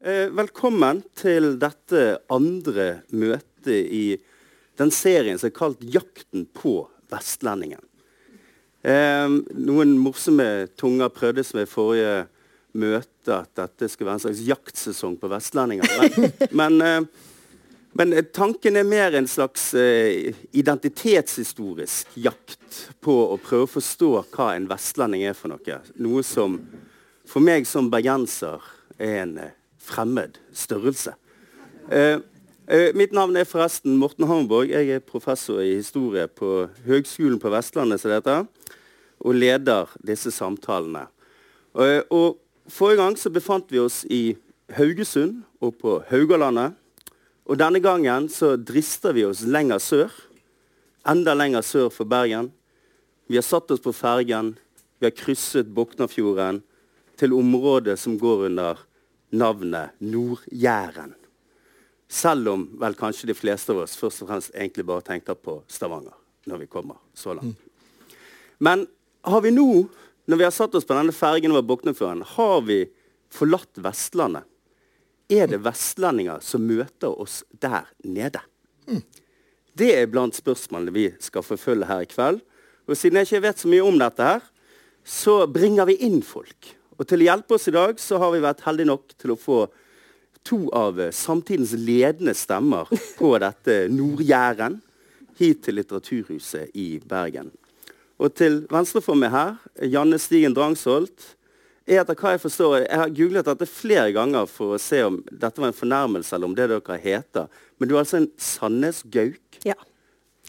Eh, velkommen til dette andre møtet i den serien som er kalt 'Jakten på vestlendingen'. Eh, noen morsomme tunger prøvdes med forrige møte at dette skulle være en slags jaktsesong på vestlendinger. Men, men, eh, men tanken er mer en slags eh, identitetshistorisk jakt på å prøve å forstå hva en vestlending er for noe. Noe som for meg som bergenser er en eh, fremmed størrelse. Eh, eh, mitt navn er forresten Morten Hamburg. Jeg er professor i historie på Høgskolen på Vestlandet, som det og leder disse samtalene. Eh, og Forrige gang så befant vi oss i Haugesund og på Haugalandet. Og denne gangen så drister vi oss lenger sør. Enda lenger sør for Bergen. Vi har satt oss på fergen. Vi har krysset Boknafjorden til området som går under navnet Nord-Jæren. Selv om vel kanskje de fleste av oss først og fremst egentlig bare tenker på Stavanger når vi kommer så langt. Men har vi nå når vi har satt oss på denne fergen over Boknefjorden, har vi forlatt Vestlandet? Er det vestlendinger som møter oss der nede? Det er blant spørsmålene vi skal forfølge her i kveld. Og siden jeg ikke vet så mye om dette, her, så bringer vi inn folk. Og til å hjelpe oss i dag så har vi vært heldige nok til å få to av samtidens ledende stemmer på dette Nord-Jæren hit til Litteraturhuset i Bergen. Og til venstre for meg her, Janne Stigen Drangsholt, er etter hva jeg forstår Jeg har googlet dette flere ganger for å se om dette var en fornærmelse eller om det dere heter. Men du er altså en Sandnes-gauk? Ja.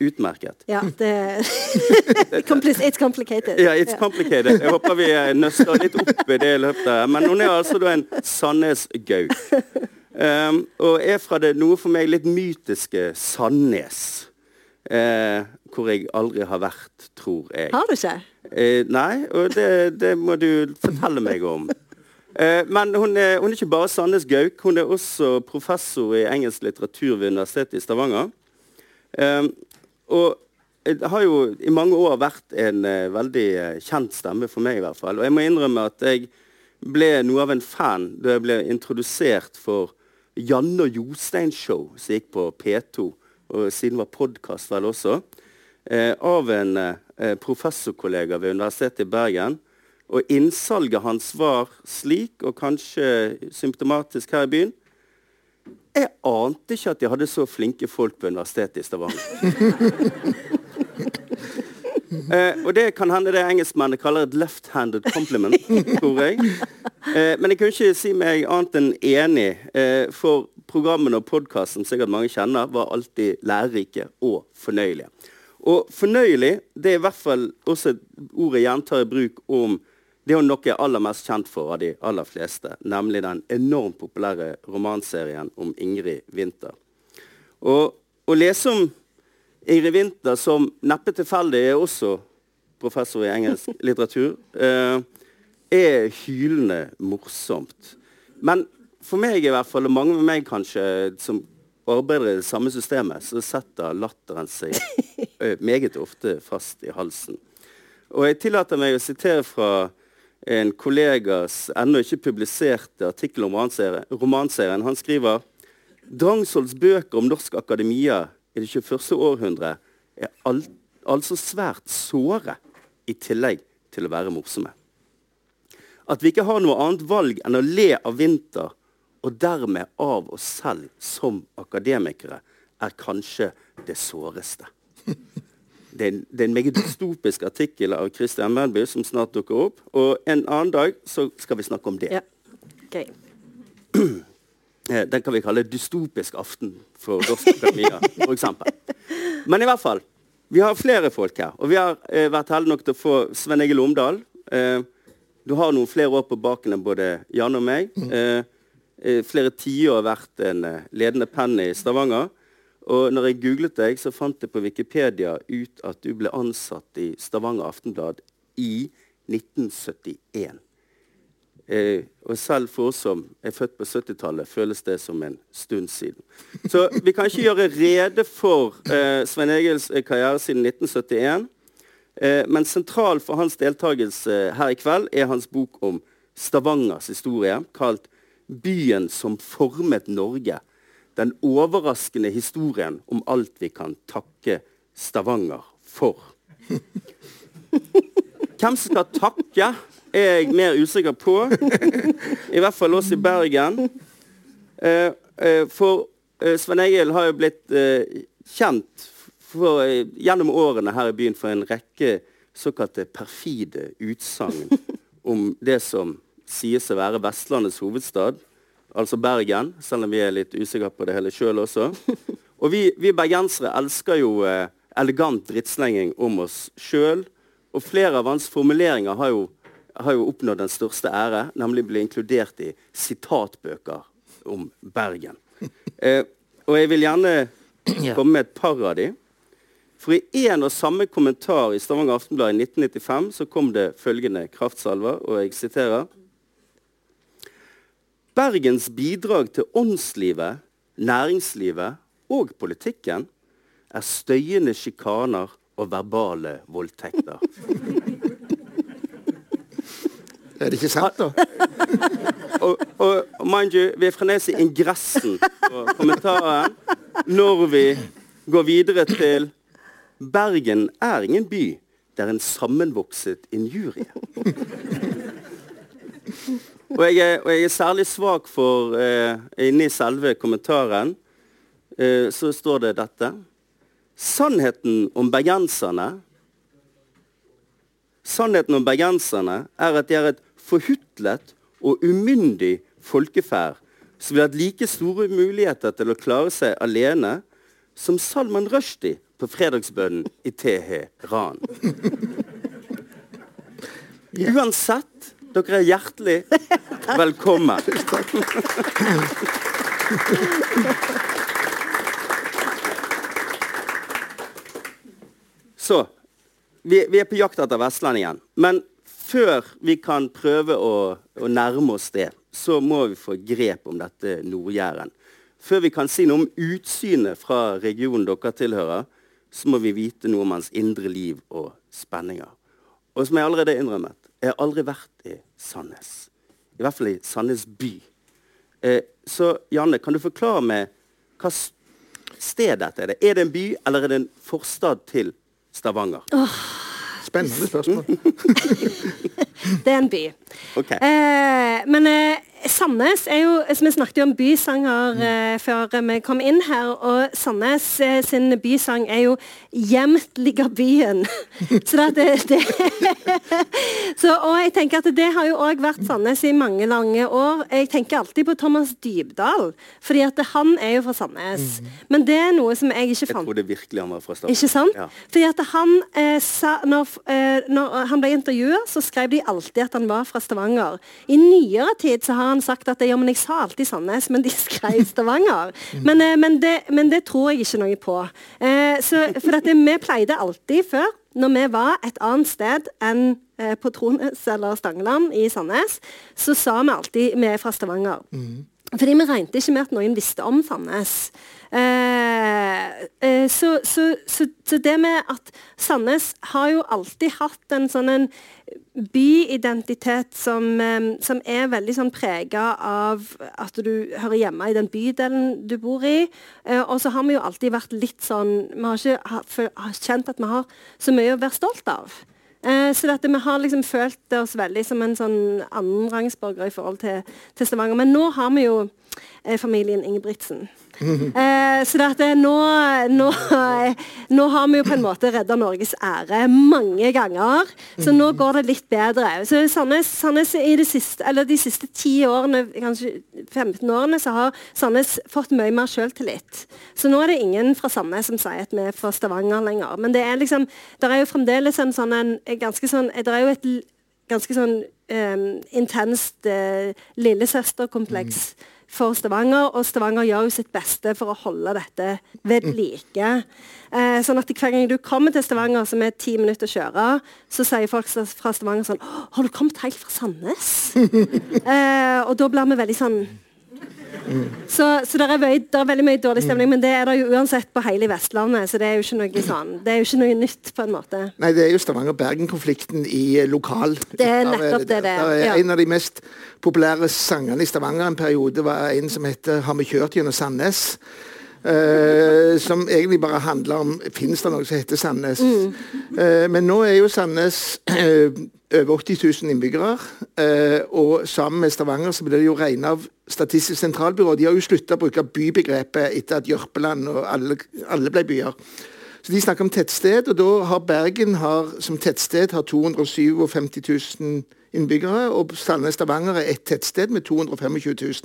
Utmerket. Ja, det It's complicated. Ja, it's complicated. Jeg håper vi nøster litt opp i det løpet. Men hun er altså en Sandnes-gauk. Um, og er fra det noe for meg litt mytiske Sandnes. Uh, hvor jeg aldri har vært, tror jeg. Har du ikke? Eh, nei, og det, det, må du fortelle meg om. Eh, men hun er, hun er, ikke bare Sandnes Gauk, hun er også professor i engelsk litteratur ved Universitetet i Stavanger. Eh, og det har jo i mange år vært en uh, veldig uh, kjent stemme for meg. i hvert fall. Og jeg må innrømme at jeg ble noe av en fan da jeg ble introdusert for Janne og Jostein-show som gikk på P2, og siden var podkast vel også uh, av en eh, professorkollega ved Universitetet i Bergen. Og innsalget hans var slik, og kanskje symptomatisk her i byen Jeg ante ikke at de hadde så flinke folk på Universitetet i Stavanger. Eh, og det kan hende det engelskmennene kaller et left-handed compliment, tror jeg. Eh, men jeg kunne ikke si meg annet enn enig, eh, for programmene og podkasten sikkert mange kjenner, var alltid lærerike og fornøyelige. Og fornøyelig det er i hvert fall også ordet gjentar i bruk om det er hun nok er aller mest kjent for av de aller fleste, nemlig den enormt populære romanserien om Ingrid Winther. Og å lese om Ingrid Winther, som neppe tilfeldig er også professor i engelsk litteratur, eh, er hylende morsomt. Men for meg i hvert fall, og mange med meg kanskje, som arbeider i det samme systemet, så setter latteren seg meget ofte fast i halsen. Og jeg tillater meg å sitere fra en kollegas ennå ikke publiserte artikkel om romanserien. Han skriver Drangsholds bøker om norsk akademia i det 21. århundre er al altså svært såre, i tillegg til å være morsomme. At vi ikke har noe annet valg enn å le av vinter og dermed av oss selv som akademikere, er kanskje det såreste. Det er, det er en meget dystopisk artikkel av Christian Melby som snart dukker opp. Og en annen dag så skal vi snakke om det. Ja. Okay. Eh, den kan vi kalle dystopisk aften for norsk akademia, f.eks. Men i hvert fall. Vi har flere folk her. Og vi har eh, vært heldige nok til å få Sven Egil Omdal. Eh, du har noen flere år på baken enn både Jan og meg. Eh, eh, flere tiår vært en eh, ledende penn i Stavanger. Og når jeg googlet deg, så fant jeg på Wikipedia ut at du ble ansatt i Stavanger Aftenblad i 1971. Eh, og selv for oss som er født på 70-tallet, føles det som en stund siden. Så vi kan ikke gjøre rede for eh, Svein Egils karriere siden 1971. Eh, men sentral for hans deltakelse her i kveld er hans bok om Stavangers historie, kalt byen som formet Norge. Den overraskende historien om alt vi kan takke Stavanger for. Hvem som skal takke, er jeg mer usikker på. I hvert fall oss i Bergen. Eh, eh, for eh, Svein Egil har jo blitt kjent for, gjennom årene her i byen for en rekke såkalte perfide utsagn om det som sies å være Vestlandets hovedstad, altså Bergen, selv om vi er litt usikre på det hele sjøl også. Og vi, vi, bergensere elsker jo eh, elegant drittslenging om oss sjøl. Og flere av hans formuleringer har jo, har jo oppnådd den største ære, nemlig bli inkludert i sitatbøker om Bergen. Eh, og jeg vil gjerne komme med et par av de. For i en og samme kommentar i Stavanger Aftenblad i 1995 så kom det følgende kraftsalver, og jeg siterer Bergens bidrag til åndslivet, næringslivet og politikken er støyende sjikaner og verbale voldtekter. Er det ikke sant, da? og, og, og mind you, vi er fremdeles i ingressen på kommentaren når vi går videre til Bergen er ingen by. Det er en sammenvokset injurie. Og, jeg er, og, jeg er, særlig svak for eh, Inni selve kommentaren eh, så står det dette. Sannheten om bergenserne Sannheten om bergenserne er at de er et forhutlet og umyndig folkeferd som vil ha like store muligheter til å klare seg alene som Salman Rushdie på fredagsbønnen i Teheran. Uansett, dere er hjertelig velkommen. Så vi, vi, er på jakt etter vestlendingen. Men før vi kan prøve å, å, nærme oss det, så må vi få grep om dette Nord-Jæren. Før vi kan si noe om utsynet fra regionen dere tilhører, så må vi vite noe om hans indre liv og spenninger. Og som jeg allerede innrømmet, jeg har aldri vært i Sandnes. I hvert fall i Sandnes by. Eh, så Janne, kan du forklare meg hva sted dette er? Det? Er det en by, eller er det en forstad til Stavanger? Oh. Spennende spørsmål. det er en by. Okay. Eh, men eh, Sandnes er jo som Vi snakket jo om bysanger eh, før vi kom inn her. Og Sandnes eh, sin bysang er jo 'Gjemt ligger byen'. så det, det så, Og jeg tenker at det har jo òg vært Sandnes i mange lange år. Jeg tenker alltid på Thomas Dybdahl, fordi at han er jo fra Sandnes. Mm. Men det er noe som jeg ikke fant. Jeg trodde virkelig han var fra Stavanger. Ikke sant? Ja. Fordi at han eh, sa, når, eh, når han ble intervjua, så skrev de alltid at han var fra Stavanger. I nyere tid så har han sagt at ja, men jeg sa alltid Sandnes, men de skrev Stavanger. Men, eh, men, det, men, det, tror jeg ikke noe på. Eh, så, for at vi pleide alltid før, når vi var et annet sted enn eh, på Trones eller Stangeland i Sandnes, så sa vi alltid vi er fra Stavanger. Mm. Fordi vi regnet ikke med at noen visste om Sandnes. Eh, eh, så, så, så, så, det med at Sandnes har jo alltid hatt en sånn en byidentitet som, eh, som, er veldig sånn prega av at du hører hjemme i den bydelen du bor i. Eh, og så har vi jo alltid vært litt sånn Vi har ikke har kjent at vi har så mye å være stolt av. Eh, så dette, vi har liksom følt oss veldig som en sånn annenrangsborger i forhold til, til Stavanger. Men nå har vi jo eh, familien Ingebrigtsen. Eh, så dette, nå, nå, nå, har vi jo på en måte redda Norges ære mange ganger. Så nå går det litt bedre. Så Sandnes, Sandnes i de siste, eller de siste 10 årene, kanskje 15 årene, så har Sandnes fått mye mer selvtillit. Så nå er det ingen fra Sandnes som sier at vi er fra Stavanger lenger. Men det er liksom, det er jo fremdeles en sånn en, ganske sånn Det er jo et ganske sånn um, intenst uh, lillesøsterkompleks. Mm for Stavanger, og Stavanger gjør jo sitt beste for å holde dette ved like. Eh, sånn at Hver gang du kommer til Stavanger, som er ti minutter å kjøre, så sier folk fra Stavanger sånn 'Har du kommet helt fra Sandnes?' eh, og da blir vi veldig sånn Så, så det, er veldig, det er veldig mye dårlig stemning, men det er det jo uansett på hele Vestlandet. Så det er jo ikke noe sånn Det er jo ikke noe nytt, på en måte. Nei, det er jo Stavanger-Bergen-konflikten i lokal. Det er nettopp det det er, ja. En av de mest populære sangene i Stavanger en periode var en som heter 'Har vi kjørt gjennom Sandnes'? Uh, som egentlig bare handler om Fins det noe som heter Sandnes? Mm. Uh, men nå er jo Sandnes eh, over 80 000 innbyggere. eh, og sammen med Stavanger så blir det jo regnet av Statistisk sentralbyrå. De har jo slutta å bruke bybegrepet etter at Jørpeland og alle, alle ble byer. Så De snakker om tettsted, og da har Bergen har, som tettsted har 257 000 innbyggere, og Sandnes-Stavanger er et tettsted med 225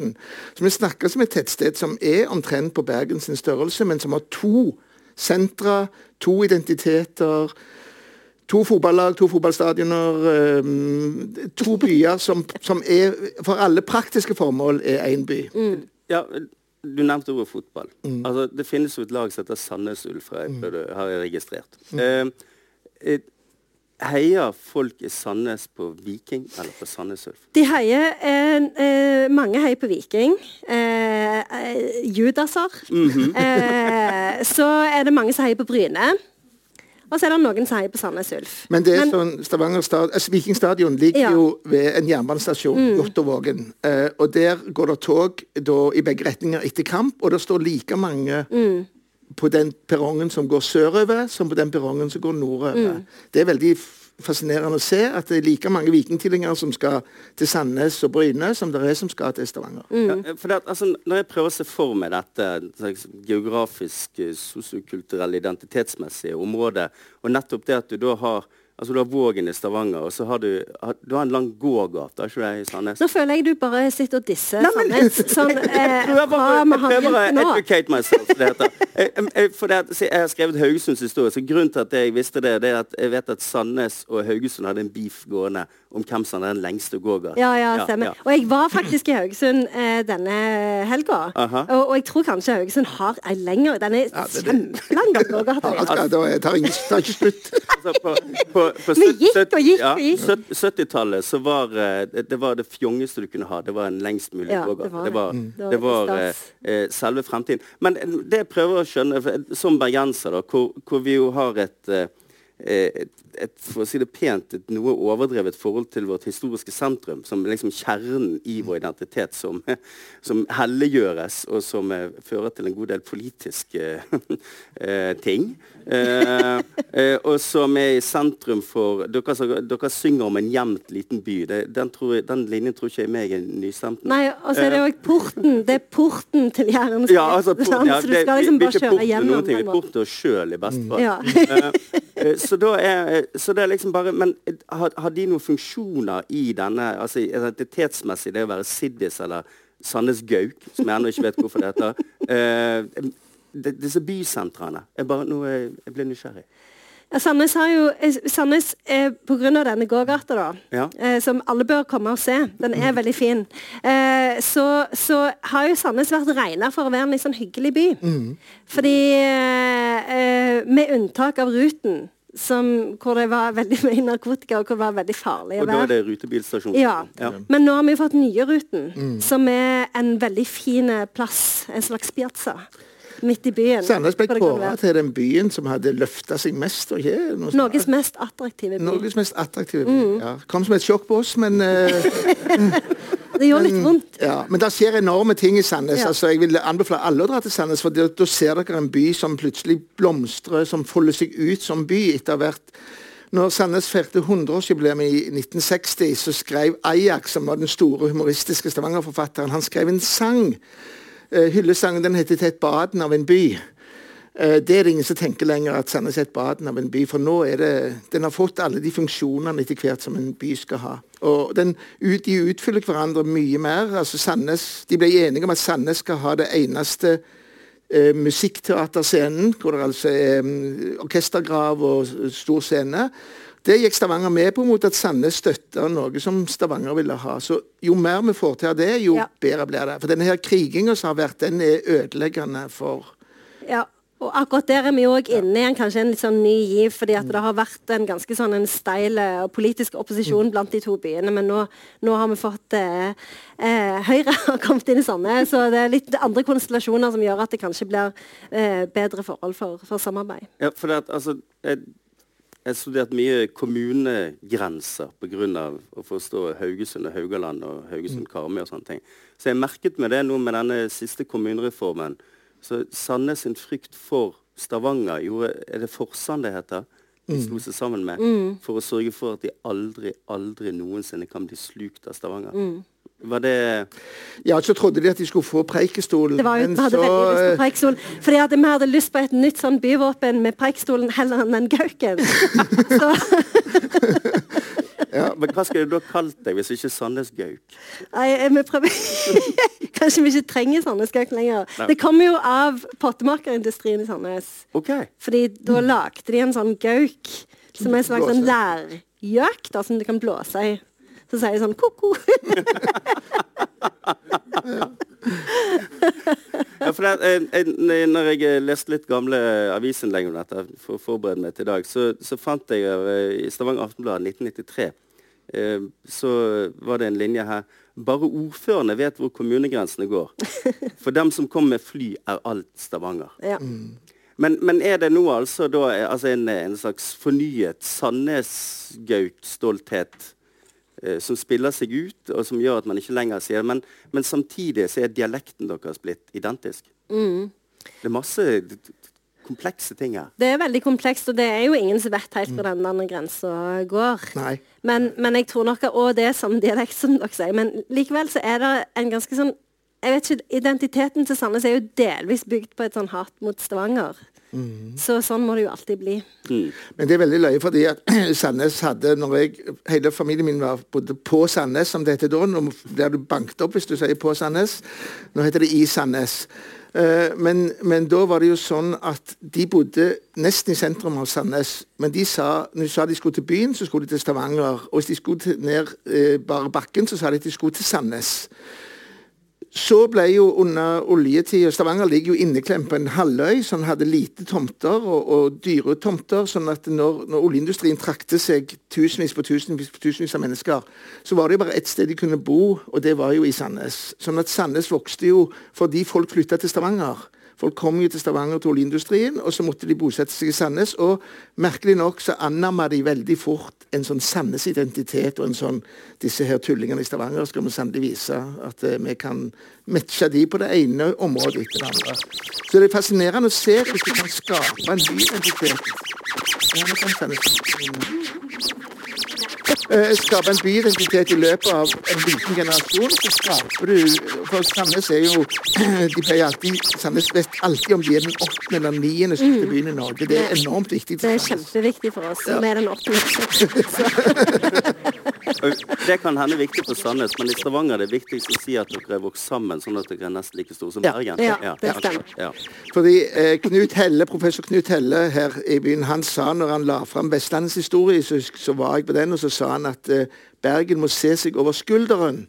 000. Så vi snakker som et tettsted som er omtrent på Bergens størrelse, men som har to sentra, to identiteter. To fotballag, to fotballstadioner, eh, to byer som, som er for alle praktiske formål er én by. Ja, du nevnte ordet fotball. Altså, det finnes jo et lag som heter Sandnes Ulf, har jeg, har jeg registrert. Mm. eh, heier folk i Sandnes på Viking eller på Sandnes Ulf? De heier eh, eh, Mange heier på Viking. Eh, eh, Judaser. eh, så er det mange som heier på Bryne. Og så er det noen som heier på Sandnes Ulf. Men det er sånn, Stavanger stad, altså Viking stadion ligger Ja. Mm. jo ved en jernbanestasjon, Jåttåvågen. Eh, og der går det tog da, i begge retninger etter kamp, og det står like mange Mm. på den perrongen som går sørover, som på den perrongen som går nordover. Mm. Det er veldig fascinerende å se at det er like mange vikingtilhengere som skal til Sandnes og Bryne, som det er som skal til Stavanger. Mm. Ja, for det, altså, når jeg prøver å se for meg dette geografisk, eh, sosiokulturelle, identitetsmessige området, og nettopp det at du da har Altså Du har Vågen i Stavanger, og så har du, du har en lang gågate ikke det, i Sandnes? Nå føler jeg du bare sitter og disser Nei, men- Sandnes. Sånn, eh, Jeg prøver, å educate myself, det heter. Jeg, jeg, for det, at- jeg har skrevet Haugesunds historie, så grunnen til at jeg visste det, det er at jeg vet at Sandnes og Haugesund hadde en beef gående om hvem som hadde den lengste gågaten. Ja, ja, stemmer. Og jeg var faktisk i Haugesund eh, denne helga. Og, og jeg tror kanskje Haugesund har ei lengre Den er ja, kjempelang, gågate. gågata. Det tar ikke slutt. Altså, på, på Vi gikk og gikk ja, og gikk. 70-tallet så var eh, det, var det fjongeste du kunne ha. Det var en lengst mulig Ja, gågate. det var Det det. Var det var eh, eh, selve fremtiden. Men det jeg prøver å skjønne, som bergenser, da, hvor, hvor vi jo har et et, et, for å si det pent, et noe overdrevet forhold til vårt historiske sentrum, som liksom kjernen i vår identitet, som, som helliggjøres, og som uh, fører til en god del politiske uh, ting. Uh, eh, og som er i sentrum for Dere, dere synger om en gjemt liten by. Det, den, tror den linjen tror ikke jeg meg er nystemt. Nei, og så er det jo porten. Det er porten til Jæren. Ja, altså, porten, ja, det- skal vi- liksom vi er ikke kjøre port gjennom. noen ting, Vi er måten. port til oss sjøl, i beste fall. Ja. Eh, eh, så, er, så det er liksom bare Men eh, har, har de noen funksjoner i denne altså identitetsmessig, det å være Siddis eller Sandnes Gauk, som jeg ennå ikke vet hvorfor det heter Uh, Disse bysentrene. Jeg, bare, nå, jeg blir nysgjerrig. Ja, Sandnes har jo eh, Sandnes, eh, på grunn av denne gågata, da, Ja. eh, som alle bør komme og se, den er veldig fin, eh, så, så har jo Sandnes vært regna for å være en litt sånn hyggelig by. Fordi eh, eh, Med unntak av Ruten, som, hvor det var veldig mye narkotika, og hvor det var veldig farlig å være. Og da er det rutebilstasjon. Ja. Ja. Men nå har vi jo fått nye Ruten, som er en veldig fin plass. En slags piazza midt i byen. Sandnes ble kåret til den byen som hadde løfta seg mest. noe. Norges mest attraktive by. Norges mest attraktive by. Ja. Kom som et sjokk på oss, men eh, Det gjør litt vondt. Ja, men det skjer enorme ting i Sandnes. Ja. altså Jeg vil anbefale alle å dra til Sandnes, for da ser dere en by som plutselig blomstrer, som folder seg ut som by etter hvert. Når Sandnes feirte 100-årsjubileum i 1960, så skrev Ajax, som var den store humoristiske Stavanger-forfatteren, han skrev en sang. Eh, hyllesangen den heter 'Til baden av en by'. Eh, Det er det ingen som tenker lenger at Sandnes er et baden av en by, for nå er det Den har fått alle de funksjonene etter hvert som en by skal ha. Og den, De utfyller hverandre mye mer. altså Sandnes, De ble enige om at Sandnes skal ha det eneste eh, musikkteaterscenen, hvor det altså er mm, orkestergrav og stor scene. Det gikk Stavanger med på mot at Sandnes støtta noe som Stavanger ville ha. Så jo mer vi får til av det, jo Ja. bedre blir det. For denne her kriginga som har vært, den er ødeleggende for Ja. Og akkurat der er vi òg inne i en, kanskje en litt sånn ny giv, fordi at det har vært en ganske sånn en steil eh, politisk opposisjon blant de to byene. Men nå, nå har vi fått eh, eh, Høyre har kommet inn i sånne, så det er litt andre konstellasjoner som gjør at det kanskje blir eh, bedre forhold for, for samarbeid. Ja, for det at, altså, jeg, jeg har studert mye kommunegrenser pga. å forstå Haugesund og Haugaland og Haugesund-Karmøy og sånne ting. Så jeg merket meg det nå med denne siste kommunereformen så Sandnes sin frykt for Stavanger gjorde Er det Forsand det heter? De Mm. slo seg sammen med Mm. for å sørge for at de aldri, aldri noensinne kan bli slukt av Stavanger. Mm. Var det Ja, så trodde de at de skulle få Preikestolen. Det var jo, men vi hadde så, veldig lyst på eh, Preikestolen. Fordi vi hadde lyst på et nytt sånn byvåpen med Preikestolen heller enn den gauken. Så ja, men Hva skulle du da kalt deg hvis ikke Sandnes Gauk? nei, vi prøver Kanskje vi ikke trenger Sandnes gauk lenger. Nei. Det kommer jo av pottemakerindustrien i Sandnes. Okay. Fordi da lagde de en sånn gauk som er en slags sånn lærgjøk som du kan blåse i. Så sier jeg sånn ko-ko. Ja, for det, jeg, når jeg leste litt gamle avisinnlegg om dette for å forberede meg til i dag, så, så fant jeg eh, i Stavanger Aftenblad 1993 eh, så var det en linje her Bare ordførerne vet hvor kommunegrensene går. For dem som kommer med fly, er alt Stavanger. Ja. Men, men er det nå altså, da, eh, altså en, en slags fornyet Sandnes-Gauk-stolthet eh, som spiller seg ut, og som gjør at man ikke lenger sier det? Men, men samtidig så er dialekten deres blitt identisk. Mm. Det er masse komplekse ting her. Det er veldig komplekst, og det er jo ingen som vet helt hvor den denne grensa går. Nei. Men, men jeg tror nok Og det er samme dialekt, som dere sier. Men likevel så er det en ganske sånn jeg vet ikke, Identiteten til Sandnes er jo delvis bygd på et sånn hat mot Stavanger. Så sånn må det jo alltid bli. Mm. Men det er veldig løye, fordi at Sandnes hadde når jeg, Hele familien min var bodde på Sandnes, som det heter da. Nå blir du banket opp hvis du sier på Sandnes. Nå heter det i Sandnes. Uh, men, men da var det jo sånn at de bodde nesten i sentrum av Sandnes. Men de sa, når de sa de skulle til byen, så skulle de til Stavanger. Og hvis de skulle til, ned uh, bare bakken, så sa de at de skulle til Sandnes. Så ble jo under oljetida Stavanger ligger jo inneklemt på en halvøy som hadde lite tomter og, og dyre tomter. sånn at når, når oljeindustrien trakte seg tusenvis på tusenvis på tusenvis av mennesker, så var det jo bare ett sted de kunne bo, og det var jo i Sandnes. Sånn at Sandnes vokste jo fordi folk flytta til Stavanger. Folk kom jo til Stavanger til oljeindustrien, og så måtte de bosette seg i Sandnes. Og merkelig nok så annamma de veldig fort en sånn Sandnes-identitet og en sånn Disse her tullingene i Stavanger skal vi sannelig vise at eh, vi kan matche de på det ene området etter det andre. Så det er fascinerende å se hvis du kan skape en ny identitet. Ja. Eh, skape en byidentitet i løpet av en liten generasjon, så skaper du For Sandnes er jo De pleier alltid Sandnes vet alltid om de er den åttende eller niende største byen i Norge. Det er enormt viktig. Det er kjempeviktig for oss. som er den åttende. Det kan hende viktig for Sandnes, men i Stavanger er det viktigst å si at dere er vokst sammen, sånn at dere er nesten like store som Ja. Bergen. Ja, det stemmer. Ja. Fordi eh, Knut Helle, Professor Knut Helle her i byen han sa når han la fram Vestlandets historie, så, så var jeg på den, og så sa han at eh, Bergen må se seg over skulderen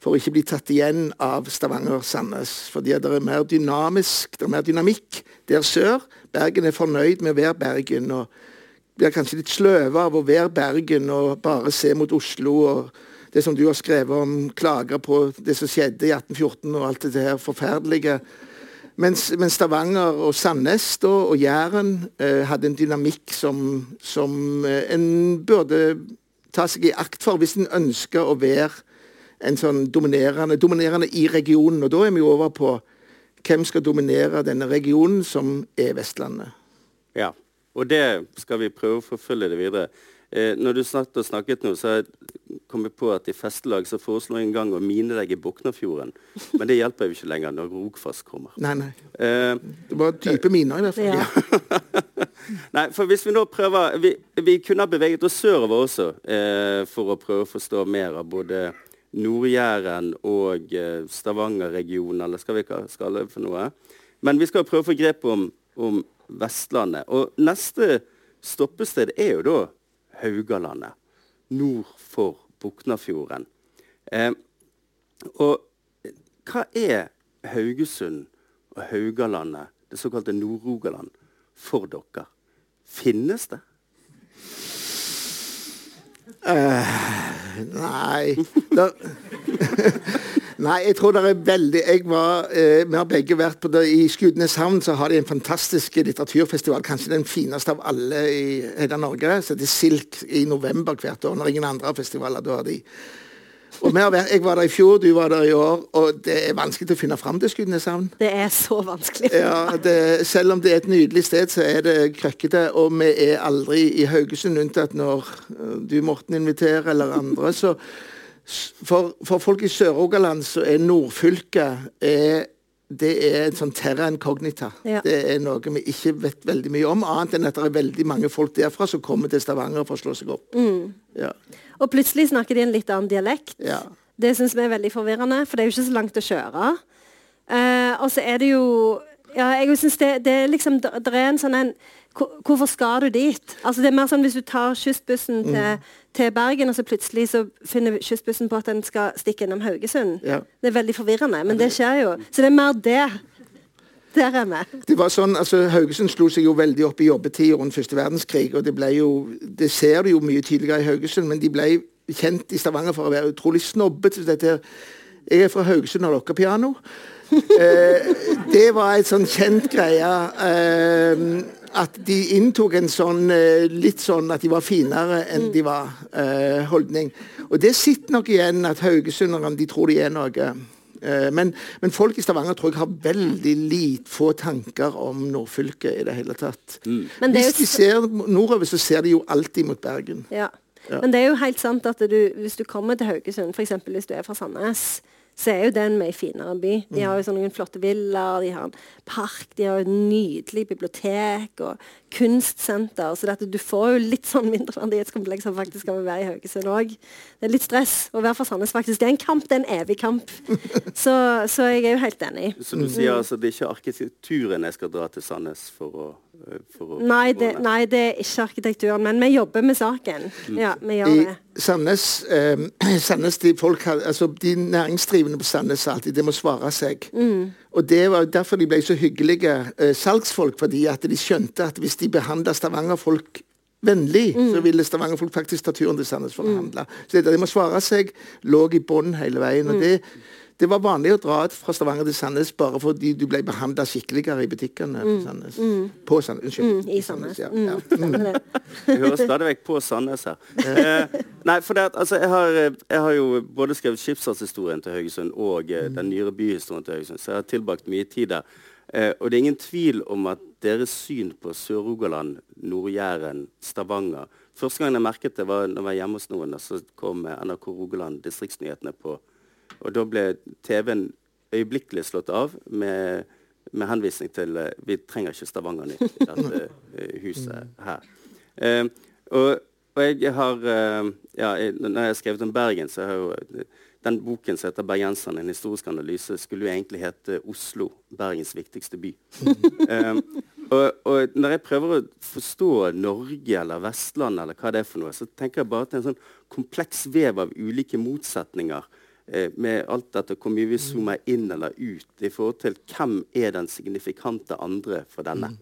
for å ikke bli tatt igjen av Stavanger-Sandnes. Fordi det er mer dynamisk, det er mer dynamikk der sør. Bergen er fornøyd med å være Bergen. og blir kanskje litt sløve av å være Bergen og bare se mot Oslo. og Det som du har skrevet om, klager på det som skjedde i 1814 og alt det her forferdelige. Mens, mens Stavanger og Sandnes da, og Jæren eh, hadde en dynamikk som, som eh, en burde ta seg i akt for hvis en ønsker å være en sånn dominerende, dominerende i regionen. Og da er vi over på hvem skal dominere denne regionen, som er Vestlandet. Ja, og det skal vi prøve å forfølge det videre. Eh, når du snakket og snakket nå, så kom jeg på at i festelag så foreslo jeg en gang å minelegge Boknafjorden. Men det hjelper jo ikke lenger når Rogfast kommer. Nei, nei. Eh, Det var type miner i hvert fall. Ja. nei, for hvis vi nå prøver Vi, vi kunne ha beveget oss sørover også eh, for å prøve å forstå mer av både Nord-Jæren og eh, Stavanger-regionen, eller skal vi ikke kalle det for noe. Men vi skal prøve å få grep om, om Vestlandet. Og neste stoppested er jo da Haugalandet. Nord for Buknafjorden. Eh, og hva er Haugesund og Haugalandet det såkalte Nord-Rogaland, for dere? Finnes det? Nei da, Nei, jeg tror det er veldig jeg var, eh, Vi har begge vært på det, I Skudeneshavn så har de en fantastisk litteraturfestival. Kanskje den fineste av alle i hele Norge. Så det er Silk i november hvert år. Når ingen andre festivaler. Da har de og Jeg var der i fjor, du var der i år, og det er vanskelig å finne fram til Skudeneshavn. Det er så vanskelig. Ja, det, Selv om det er et nydelig sted, så er det krøkkete. Og vi er aldri i Haugesund, unntatt når øh, du, Morten, inviterer, eller andre. Så for, for folk i Sør-Rogaland så er nordfylket er, det er en sånn terra incognita. Ja. Det er noe vi ikke vet veldig mye om, annet enn at det er veldig mange folk derfra som kommer til Stavanger for å slå seg opp. Ja. Og plutselig snakker de en litt annen dialekt. Ja. Det syns vi er veldig forvirrende, for det er jo ikke så langt å kjøre. Uh, og så er det jo ja, jeg synes det, det er liksom Det er en sånn en Hvorfor skal du dit? Altså Det er mer sånn hvis du tar kystbussen til, til Bergen, og så plutselig så finner kystbussen på at den skal stikke innom Haugesund. Ja. Det er veldig forvirrende, men det skjer jo. Så det er mer det. Der er vi. Det var sånn, altså Haugesund slo seg jo veldig opp i jobbetid rundt første verdenskrig. og Det ble jo, det ser du jo mye tydeligere i Haugesund, men de ble kjent i Stavanger for å være utrolig snobbete. Jeg er fra Haugesund og dere piano. Eh, det var et sånn kjent greie. Eh, at de inntok en sånn eh, litt sånn at de var finere enn de var, eh, holdning. Og det sitter nok igjen at haugesunderne de tror de er noe. Eh, Men, men folk i Stavanger tror jeg har veldig lit, få tanker om nordfylket i det hele tatt. Mm. det jo Hvis de ser nordover, så ser de jo alltid mot Bergen. Ja. Men det er jo helt sant at du, hvis du kommer til Haugesund, f.eks. hvis du er fra Sandnes, så er jo den en mye finere by. De har jo sånne noen flotte villaer, de har en park, de har jo et nydelig bibliotek og kunstsenter. Så dette, du får jo litt sånn mindreverdighetskompleks som faktisk kan være i Haugesund òg. Det er litt stress å være fra Sandnes, faktisk. Det er en kamp, det er en evig kamp. Så, så jeg er jo helt enig. Så du sier altså det er ikke arkitekturen jeg skal dra til Sandnes for for å Nei det, nei, det er ikke arkitekturen, men vi jobber med saken. Ja, vi gjør I det. Sandnes, eh, Sandnes de, folk, altså, de næringsdrivende på Sandnes sa alltid det må svare seg. Og Det var derfor de ble så hyggelige eh, salgsfolk, fordi at de skjønte at hvis de behandla Stavanger-folk vennlig, så ville Stavanger-folk faktisk ta turen til Sandnes for å handle. Så det, det må svare seg lå i bånn hele veien. og det det var vanlig å dra fra Stavanger til Sandnes bare fordi du ble behandla skikkeligere i butikkene på Sandnes. På Sandnes, Unnskyld. Mm, i Sandnes. ja. Mm. Ja. Jeg hører stadig vekk på Sandnes her. Eh, nei, for det, altså, jeg, har, jeg har jo både skrevet skipsfartshistorien til Haugesund og eh, den nyere byhistorien til Haugesund, så jeg har tilbrakt mye tid der. Eh, og det er ingen tvil om at deres syn på Sør-Rogaland, Nord-Jæren, Stavanger Første gang jeg merket det, var når jeg var hjemme hos noen, og så kom NRK Rogaland distriktsnyhetene på. Og da ble TV-en øyeblikkelig slått av med, med henvisning til eh, Vi trenger ikke Stavanger Nytt i dette eh, huset her. Eh, og, og jeg har eh, ja, jeg, Når jeg har skrevet om Bergen, så har jeg jo den boken som heter 'Bergenseren En historisk analyse', skulle jo egentlig hete 'Oslo. Bergens viktigste by'. um, og, og når jeg prøver å forstå Norge eller Vestlandet, eller hva det er for noe, så tenker jeg bare til en sånn kompleks vev av ulike motsetninger eh, med alt dette hvor mye vi zoomer inn eller ut i forhold til hvem er den signifikante andre for denne.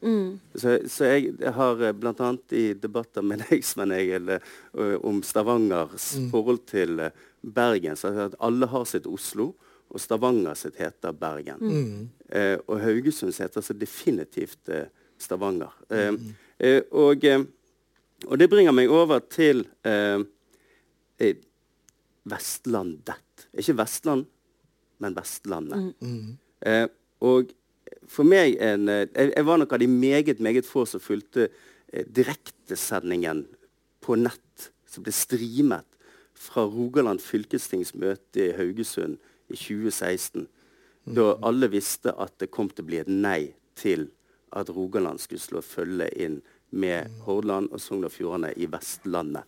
Så, så jeg, jeg har eh, bl.a. i debatter med deg, Svein Egil, eh, om Stavangers forhold til eh, Bergen, så har jeg hørt at alle har sitt Oslo. Og Stavanger sitt heter Bergen. Eh, og Haugesund heter så definitivt eh, Stavanger. Eh, eh, og, eh, og det bringer meg over til eh, eh, Vestlandet. Ikke Vestland, men Vestlandet. Eh, og for meg en, eh, jeg, jeg var nok av de meget, meget få som fulgte eh, direktesendingen på nett, som ble streamet fra Rogaland fylkestingsmøte i Haugesund i 2016. Da alle visste at det kom til å bli et nei til at Rogaland skulle slå følge inn med Hordaland og Sogn og Fjordane i Vestlandet.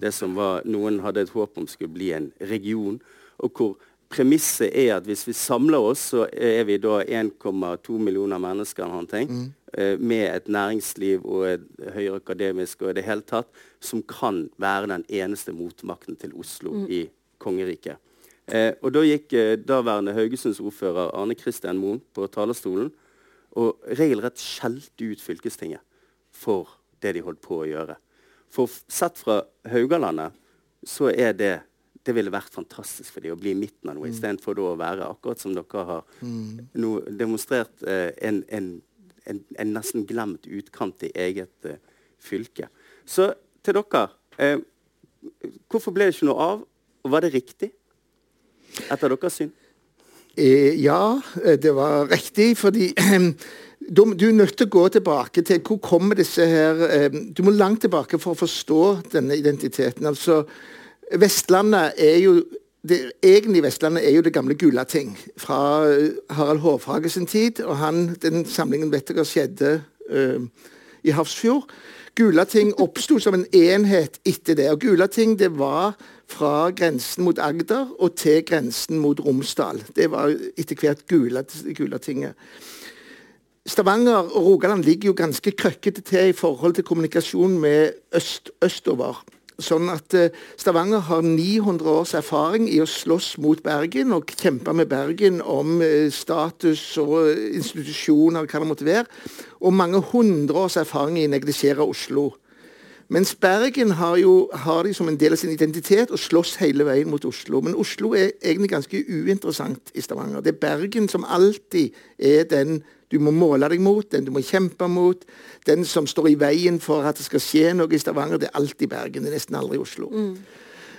Det som var, noen hadde et håp om skulle bli en region, og hvor premisset er at hvis vi samler oss, så er vi da 1,2 millioner mennesker eller noe, ting, eh, med et næringsliv og et høyere akademisk og i det hele tatt, som kan være den eneste motmakten til Oslo i kongeriket. Eh, og da gikk eh, daværende Haugesunds ordfører Arne Kristian Moen på talerstolen og regelrett skjelte ut fylkestinget for det de holdt på å gjøre. For sett fra Haugalandet så er det det ville vært fantastisk for dem å bli midten av noe, mm. istedenfor å være akkurat som dere har mm. no, demonstrert eh, en, en, en, en, nesten glemt utkant i eget eh, fylke. Så til dere eh, Hvorfor ble det ikke noe av, og var det riktig? Etter deres syn? Eh, ja, eh, det var riktig, fordi du, du, er nødt til å gå tilbake til hvor kommer disse her eh, Du må langt tilbake for å forstå denne identiteten. Altså, Vestlandet er jo det egentlig Vestlandet er jo det gamle Gulating fra eh, Harald Hårfagre sin tid. og han, Den samlingen vet dere skjedde uh, i Hafrsfjord. Gulating oppsto som en enhet etter det. og Gulating det var fra grensen mot Agder og til grensen mot Romsdal. Det var etter hvert Gulatinget. Stavanger og Rogaland ligger jo ganske krøkkete til i forhold til kommunikasjon med øst, østover. Sånn at eh, Stavanger har 900 års erfaring i å slåss mot Bergen og kjempe med Bergen om eh, status og institusjoner, hva det måtte være. Og mange hundre års erfaring i å neglisjere Oslo. Mens Bergen har, jo, har de som en del av sin identitet og slåss hele veien mot Oslo. Men Oslo er egentlig ganske uinteressant i Stavanger. Det er Bergen som alltid er den du må måle deg mot, den du må kjempe mot. Den som står i veien for at det skal skje noe i Stavanger, det er alltid Bergen. Det er nesten aldri Oslo. Mm.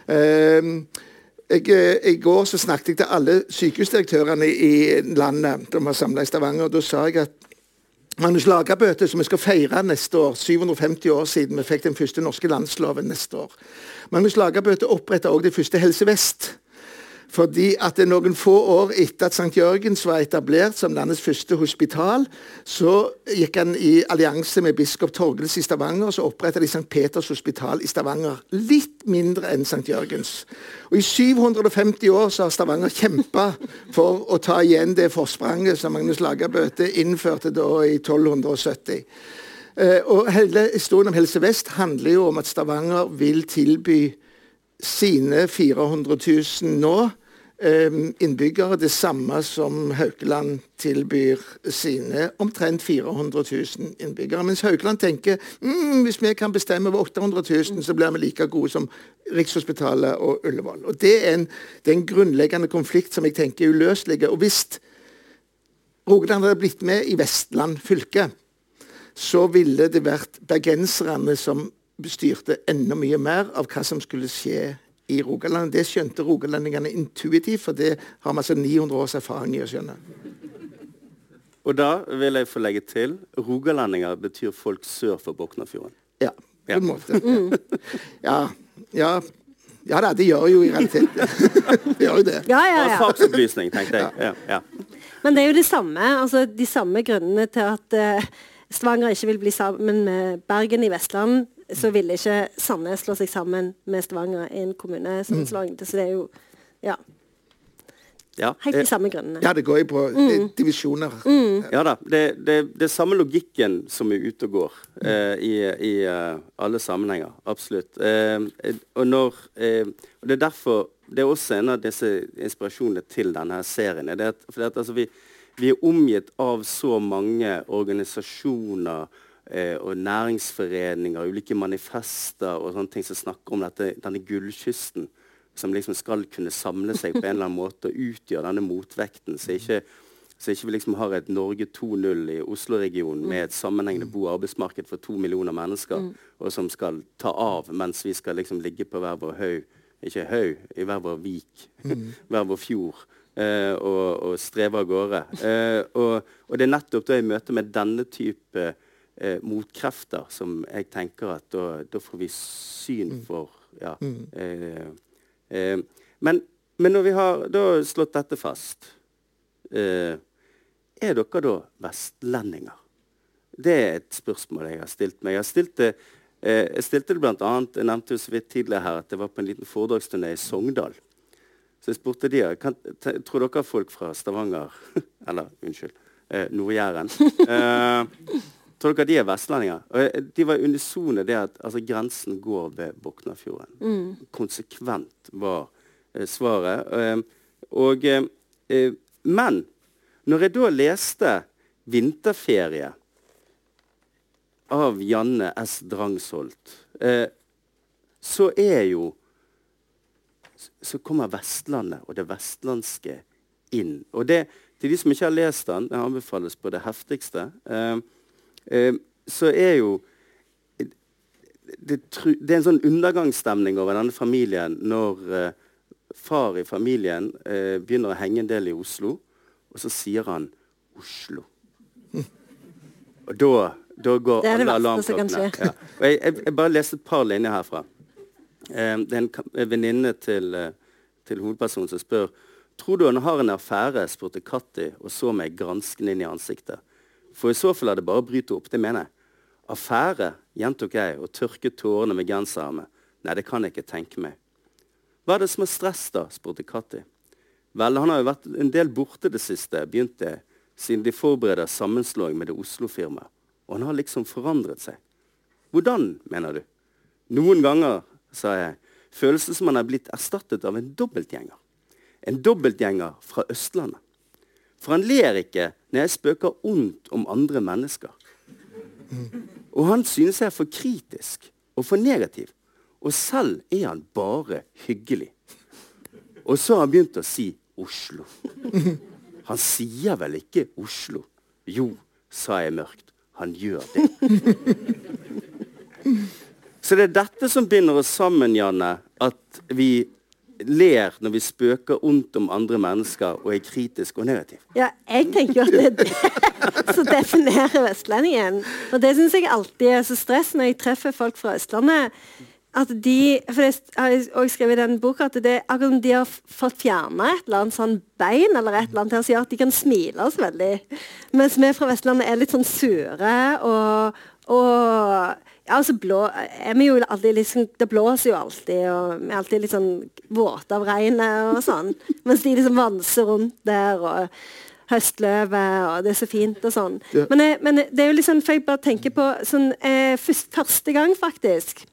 Uh, jeg, eh, I går så snakket jeg til alle sykehusdirektørene i landet de var samla i Stavanger. og Da sa jeg at Magnus Lagerbøte, som vi skal feire neste år, 750 år siden vi fikk den første norske landsloven neste år. Magnus Lagerbøte oppretta òg det første Helse Vest. Fordi at det Noen få år etter at St. Jørgens var etablert som landets første hospital, så gikk han i allianse med biskop Torgels i Stavanger, og så oppretta de St. Peters hospital i Stavanger. Litt mindre enn St. Jørgens. Og I 750 år så har Stavanger kjempa for å ta igjen det forspranget som Magnus Lagerbøte innførte da i 1270. Eh, og hele Historien om Helse Vest handler jo om at Stavanger vil tilby sine 400 000 nå Ehm, innbyggere det samme som Haukeland tilbyr sine omtrent 400 000 innbyggere. Mens Haukeland tenker mm, hvis vi kan bestemme over 800 000, så blir vi like gode som Rikshospitalet og Ullevål. Og Det er en, det er en grunnleggende konflikt som jeg tenker er uløselig. Og hvis Rogaland hadde blitt med i Vestland fylke, så ville det vært bergenserne som styrte enda mye mer av hva som skulle skje i Rogaland. Det skjønte rogalendingene intuitivt, for det har vi altså 900 års erfaring i å skjønne. Og da vil jeg få legge til rogalendinger betyr folk sør for Boknafjorden. Ja, på en måte. Ja, ja, ja da, det gjør jo i realiteten det. gjør jo det. Ja, ja, ja. Saksopplysning, tenkte jeg. Ja. Ja, Men det er jo det samme, altså de samme grunnene til at uh, Stavanger ikke vil bli sammen med Bergen i Vestland så ville ikke Sandnes slå seg sammen med Stavanger i en kommunesammenslåing. Mm. Så det er jo ja. Ja. Helt de samme grunnene. Ja, det går jo på mm. divisjoner. Mm. Ja da. Det, det, det, er samme logikken som er ute og går eh, i, i uh, alle sammenhenger. Absolutt. Eh, og, når, eh, og, det er derfor Det er også en av disse inspirasjonene til denne serien. Det at, for at, altså, vi, vi er omgitt av så mange organisasjoner eh, og næringsforeninger, ulike manifester og sånne ting som snakker om dette, denne gullkysten som liksom skal kunne samle seg på en eller annen måte og utgjøre denne motvekten. Så ikke, så ikke vi liksom har et Norge 2.0 i Oslo-regionen med et sammenhengende bo- og arbeidsmarked for to millioner mennesker, mm. og som skal ta av mens vi skal liksom ligge på hver vår haug Ikke haug, i hver vår vik, mm. hver vår fjord. Eh, og, og streve av gårde. Eh, og, og, det er nettopp da i møte med denne type eh, motkrefter som jeg tenker at da, da får vi syn mm. for ja, mm. eh, eh, men, men, når vi har slått dette fast eh, Er dere da vestlendinger? Det er et spørsmål jeg har stilt meg. Jeg, har stilt det, eh, jeg stilte det blant annet, jeg nevnte jo så vidt tidligere her at det var på en liten foredragsturné i Sogndal. Så jeg spurte de, kan, tror dere folk fra Stavanger Eller unnskyld, eh, Nord-Jæren. Eh, Tror dere de er vestlendinger? Og eh, de var unisone det at altså, grensen går ved Boknafjorden. Mm. Konsekvent var eh, svaret. Eh, og, eh, men når jeg da leste 'Vinterferie' av Janne S. Drangsholt, eh, så er jo Så kommer Vestlandet og det vestlandske inn. Og det, til de som ikke har lest den, den anbefales på det heftigste, eh, eh, så er jo det, det, er en sånn undergangsstemning over denne familien når eh, far i familien eh, begynner å henge en del i Oslo, og så sier han Oslo. Og da, da går Det er det alle alarmklokkene. Ja. Jeg, jeg, jeg bare leste et par linjer herfra. Eh, det er en venninne til, eh, til hovedpersonen som spør Tror du han har en affære, spurte Katti og så meg granskende inn i ansiktet. For i så fall er det bare å bryte opp. Det mener jeg. Affære, gjentok jeg og tørket tårene med genserarmen. Nei, det kan jeg ikke tenke meg. Hva er det som er stress, da? spurte Katti. Vel, han har jo vært en del borte det siste, begynte jeg, siden de forbereder sammenslåing med det Oslo-firmaet. Og han har liksom forandret seg. Hvordan, mener du? Noen ganger, sa jeg, føles det som han er blitt erstattet av en dobbeltgjenger. En dobbeltgjenger fra Østlandet. For han ler ikke når jeg spøker ondt om andre mennesker. Og han synes jeg er for kritisk og for negativ. Og selv er han bare hyggelig. Og så har han begynt å si Oslo. Han sier vel ikke Oslo? Jo, sa jeg mørkt. Han gjør det. Så det er dette som binder oss sammen, Janne. At vi ler når vi spøker ondt om andre mennesker og er kritisk og negativ. Ja, jeg tenker at det er det som definerer vestlendingen. Og det syns jeg alltid er så stress når jeg treffer folk fra Østlandet. At de, for Jeg har også skrevet i den boka at det er akkurat som de har fått fjerna et eller annet sånn bein eller et eller annet her som gjør at de kan smile oss veldig. Mens vi fra Vestlandet er litt sånn sure og, og altså blå, liksom, Det blåser jo alltid, og vi er alltid litt sånn våte av regnet og sånn. Mens de liksom vanser rundt der. og høstløvet, og det er så fint og sånn. Ja. Men, jeg, men det er jo liksom, for jeg bare tenker på sånn, eh, først, Første gang, faktisk,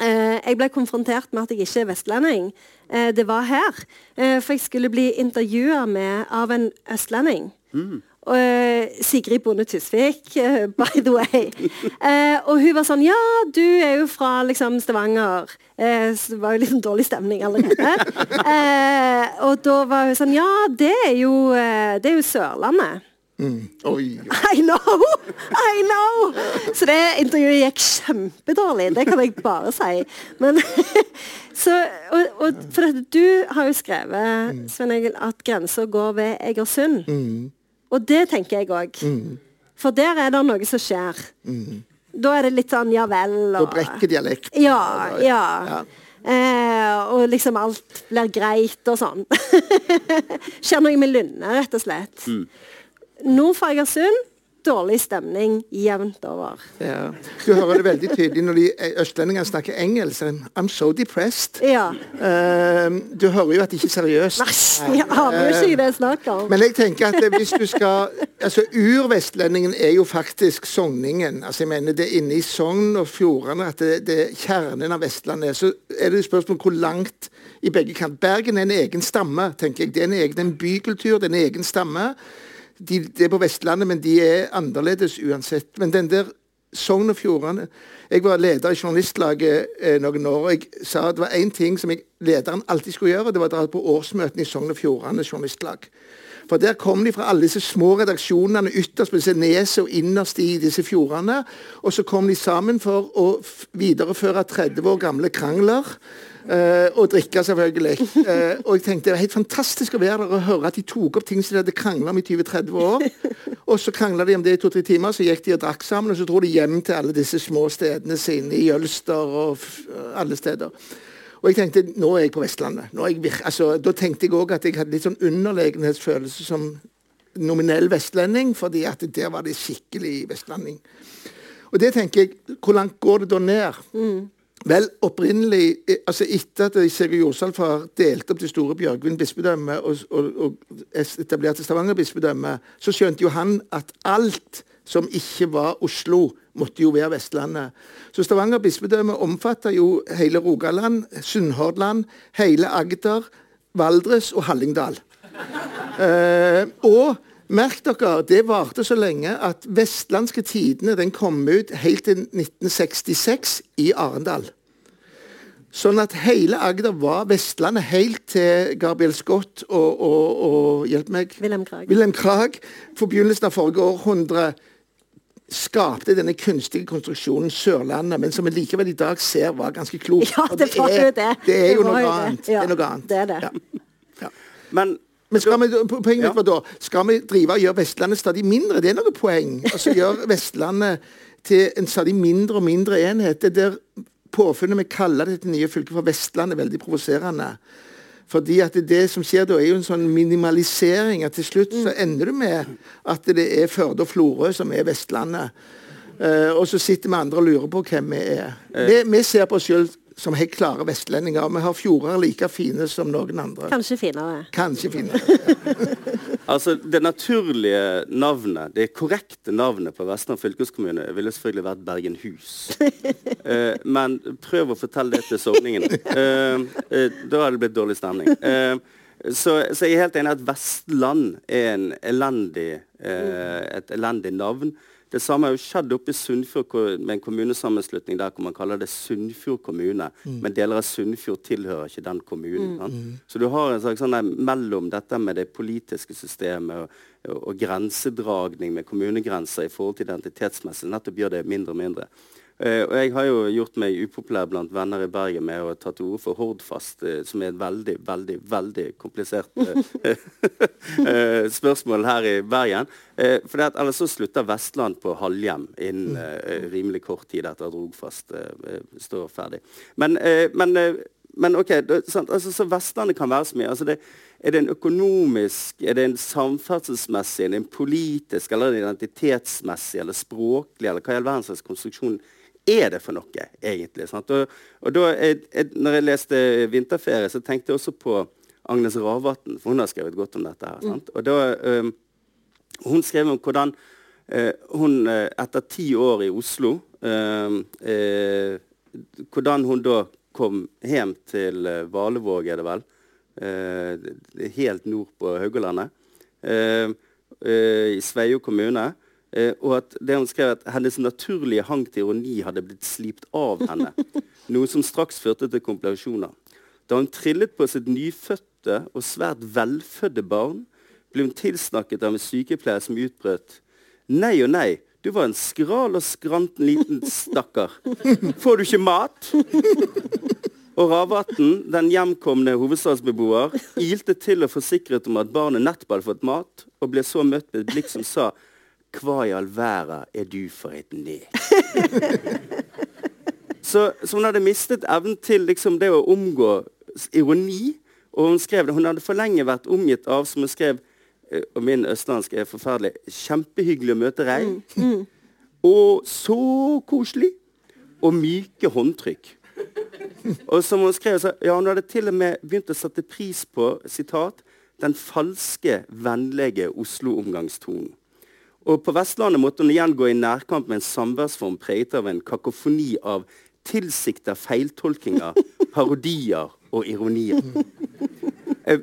eh, jeg ble konfrontert med at jeg ikke er vestlending, eh, det var her. Eh, for jeg skulle bli intervjua av en østlending. Og, eh, Sigrid Bonde Tusvik, uh, by the way. Uh, og hun var sånn Ja, du er jo fra liksom, Stavanger. Så det var jo liksom dårlig stemning allerede. Og da var hun sånn Ja, det er jo, det er jo Sørlandet. Oi. I know! I know! Så det intervjuet gikk kjempedårlig. Det kan jeg bare si. Men, så, og, og, for dette, du har jo skrevet Sven Egil, at grensa går ved Egersund. Og det tenker jeg òg. For der er det noe som skjer. Da er det litt sånn ja vel. Da brekker dialekt. ja, ja. Ja. Eh, og liksom alt blir greit og sånn. Skjer noe med Lunde, rett og slett. Nord for Egersund, dårlig stemning jevnt over. Ja. Du hører det veldig tydelig når de eh, østlendingene snakker engelsk. I'm so depressed. Ja. Uh, du hører jo at det ikke er seriøst. Nei, jeg aner jo ikke det jeg snakker om. Men jeg tenker at hvis du skal altså Urvestlendingen er jo faktisk sogningen. altså jeg mener Det er inne i Sogn og Fjordane at det, det er kjernen av Vestlandet. Så er det et spørsmål hvor langt i begge kant. Bergen er en egen stamme. tenker jeg. Det er en egen en bykultur, det er en egen stamme. De, det er på Vestlandet, men de er annerledes uansett. Men den der Sogn og Fjordane Jeg var leder i Journalistlaget eh, noen år. og Jeg sa at det var én ting som jeg, lederen alltid skulle gjøre. Det var å dra på årsmøtene i Sogn og Fjordane Journalistlag. For Der kom de fra alle disse små redaksjonene ytterst på disse neset og innerst i disse fjordene. Og så kom de sammen for å videreføre 30 år gamle krangler. Eh, og drikke, selvfølgelig. Eh, og jeg tenkte Det var helt fantastisk å være der og høre at de tok opp ting som de hadde krangla om i 20-30 år. Og så krangla de om det i to-tre timer, så gikk de og drakk sammen. Og så dro de hjem til alle disse små stedene sine i Jølster og alle steder. Og jeg tenkte nå er jeg på Vestlandet. Jeg altså, da tenkte jeg òg at jeg hadde litt sånn underlegenhetsfølelse som nominell vestlending, fordi at der var det skikkelig vestlending. Og det tenker jeg, Hvor langt går det da ned? Vel, opprinnelig, eh, altså etter at Sigurd Jorsalfar delte opp det store Bjørgvin bispedømme og, og, og etablerte Stavanger bispedømme, så skjønte jo han at alt som ikke var Oslo, måtte jo være Vestlandet. Så Stavanger bispedømme omfatter jo hele Rogaland, Sunnhordland, hele Agder, Valdres og Hallingdal. Eh, og Merk dere, det varte så lenge at Vestlandske Tidene den kom ut helt til 1966 i Arendal. Sånn at hele Agder var Vestlandet helt til Gabriel Scott og, og, og hjelp meg Wilhelm Krag. Wilhelm Krag for begynnelsen av forrige århundre skapte denne kunstige konstruksjonen Sørlandet, men som vi likevel i dag ser var ganske klok. Ja, det, det er, det. Det er jo noe det. annet. Ja, det er noe annet. Det er det. Ja. Men Men skal vi, po- poenget mitt var da Skal vi drive og gjøre Vestlandet stadig mindre? Det er noe poeng. Altså gjøre Vestlandet til en stadig mindre og mindre enhet. Det der påfunnet vi kaller dette nye fylket for Vestlandet, er veldig provoserende. Fordi at det som skjer da, er jo en sånn minimalisering. at Til slutt så ender du med at det er Førde og Florø som er Vestlandet. Uh, og så sitter vi andre og lurer på hvem vi er. Vi, vi ser på oss sjøl som helt klare vestlendinger. Vi har fjorder like fine som noen andre. Kanskje finere. Kanskje finere. Altså, Det naturlige navnet, det korrekte navnet på Vestland fylkeskommune ville selvfølgelig vært Bergenhus. uh, men prøv å fortelle det til sogningene. Uh, uh, da hadde det blitt dårlig stemning. Eh, så, så jeg er helt enig at Vestland er en elendig, eh, et elendig navn. Det samme har jo skjedd oppe i Sunnfjord med en kommunesammenslutning der hvor man kaller det Sunnfjord kommune. Men deler av Sunnfjord tilhører ikke den kommunen. Mm. Så du har en slags sånn der mellom dette med det politiske systemet og, og, og grensedragning med kommunegrenser i forhold til identitetsmessig, nettopp gjør det mindre og mindre. Eh, og jeg har jo gjort meg upopulær blant venner i Bergen med å ta til orde for Hordfast, eh, som er et veldig, veldig, veldig komplisert eh, spørsmål her i Bergen. For at ellers så slutter Vestland på halvhjem innen eh, rimelig kort tid etter at Rogfast står ferdig. Men, men, men OK? Altså, så Vestlandet kan være så mye. Altså, det, er det en økonomisk, er det en samferdselsmessig, er det en politisk, eller en identitetsmessig, eller språklig, eller hva i all verdens slags konstruksjon er det for noe, egentlig? Sant? Og, og da, jeg, jeg, når jeg leste 'Vinterferie', så tenkte jeg også på Agnes Ravatn, for hun har skrevet godt om dette. her, sant? Og da, um, hun skrev om hvordan uh, hun eh, etter ti år i Oslo uh, uh, Hvordan hun da kom hjem til Valevåg, er det vel? Helt nord på Haugalandet. I Sveio kommune. Eh, og at det hun skrev at hennes naturlige hang til ironi hadde blitt slipt av henne. Noe som straks førte til komplikasjoner. Da hun trillet på sitt nyfødte og svært velfødde barn, ble hun tilsnakket av en sykepleier som utbrøt Nei og nei, du var en skral og skranten liten stakkar. Får du ikke mat? Og Ravatn, den hjemkomne hovedstadsbeboer, ilte til og forsikret om at barnet nettopp hadde fått mat, og ble så møtt med et blikk som sa Hva i all verden er du for et nek? Så, så hun hadde mistet evnen til liksom, det å omgå ironi. Og hun skrev det, hun hadde for lenge vært omgitt av, som hun skrev eh, Og min østlandsk er forferdelig. Kjempehyggelig å møte deg. Og så koselig. Og myke håndtrykk. Og som hun skrev, så, ja, hun hadde til og med begynt å sette pris på sitat, den falske, vennlige Oslo-omgangstonen. Og på Vestlandet måtte hun igjen gå i nærkamp med en samværsform preget av en kakofoni av tilsikta feiltolkinger, parodier og ironier. Eh,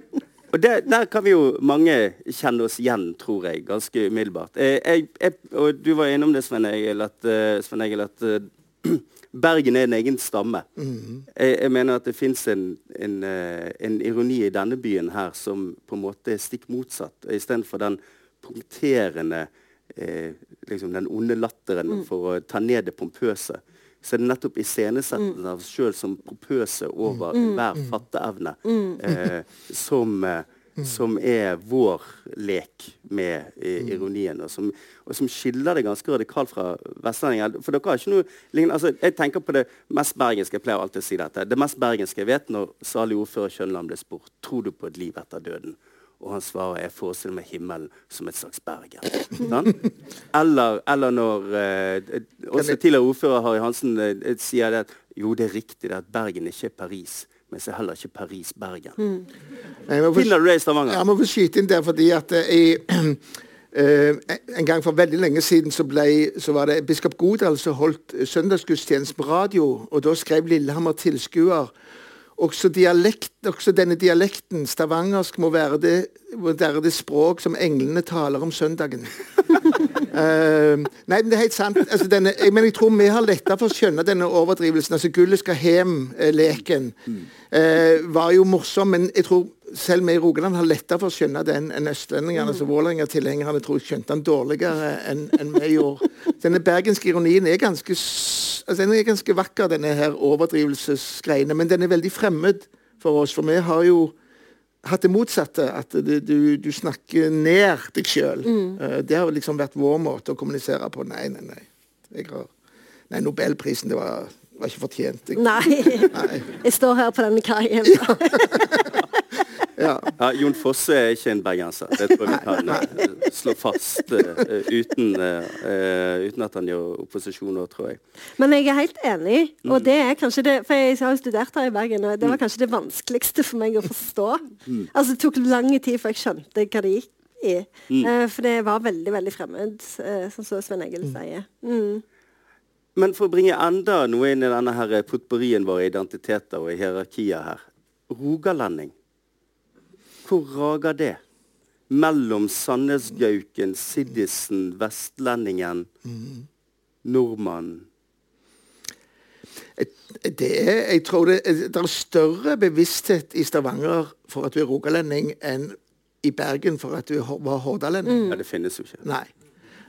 og det, Der kan vi jo mange kjenne oss igjen, tror jeg, ganske umiddelbart. Eh, jeg, jeg, og du var innom det, Svein Egil, at, uh, Sven Egil, at uh, Bergen er en egen stamme. jeg, jeg mener at det fins en, en, uh, en ironi i denne byen her som på en måte er stikk motsatt. Istedenfor den punkterende eh, liksom den onde latteren for å ta ned det pompøse. Så er det nettopp iscenesettelsen av oss sjøl som pompøse over enhver fatteevne eh, som, eh, som er vår lek med eh, ironien, og som, og som skiller det ganske radikalt fra vestlendinger. For dere har ikke noe lignende altså, Jeg tenker på det mest bergenske. Jeg pleier alltid å si dette. Det mest bergenske jeg vet når salig ordfører Kjønland ble spurt tror du på et liv etter døden. Og han svarer jeg forestiller meg himmelen som et slags Bergen. Sant? Eller, eller når eh, også tidligere ordfører Harry Hansen eh, sier det at jo, det er riktig det at Bergen ikke er Paris, men så er heller ikke Paris Bergen. Mm. Finner du det i Stavanger? Jeg må få skyte inn der fordi at jeg i, eh, en gang for veldig lenge siden så, ble, så var det biskop Godal som holdt søndagsgudstjenesten på radio. og Da skrev Lillehammer tilskuer også, dialekt, også denne dialekten, stavangersk, må være det, må være det språk som englene taler om søndagen. Uh, nei, men det er helt sant. Altså, denne, jeg, men jeg tror vi har letta for å skjønne denne overdrivelsen. altså 'Gullet skal hjem'-leken uh, var jo morsom, men jeg tror selv vi i Rogaland har lettere for å skjønne den enn østlendingene. altså Vålerenga-tilhengerne tror jeg skjønte den dårligere enn en vi gjorde. Denne bergenske ironien er ganske, altså, den er ganske vakker, denne her overdrivelsesgreiene, men den er veldig fremmed for oss. For vi har jo hatt det motsatte. At du, du, du snakker ned deg sjøl. Mm. Uh, det har liksom vært vår måte å kommunisere på. Nei, nei, nei. Jeg Har, nei Nobelprisen, det var, var ikke fortjent. Jeg, nei. nei. Jeg står her på denne kaien. Ja. ja. Jon Fosse er ikke en bergenser. Det tror jeg vi kan uh, slå fast uh, uten, uh, uten, at han gjør opposisjon nå, tror jeg. Men jeg er helt enig. Og mm. det er kanskje det For jeg har jo studert her i Bergen, og det var mm. kanskje det vanskeligste for meg å forstå. Mm. Altså Det tok lang tid før jeg skjønte hva det gikk i. Mm. for det var veldig, veldig fremmed, som så Svein Egil mm. sier. Mm. Men for å bringe enda noe inn i denne her potporien i identiteter og i hierarkiet her. Rogalending. Hvor rager det? Mellom Sandnesgauken, siddisen, vestlendingen, nordmannen? Det er, jeg tror det, det, er større bevissthet i Stavanger for at du er rogalending, enn i Bergen for at du var hordalending. Mm. Ja, det finnes jo ikke. Nei.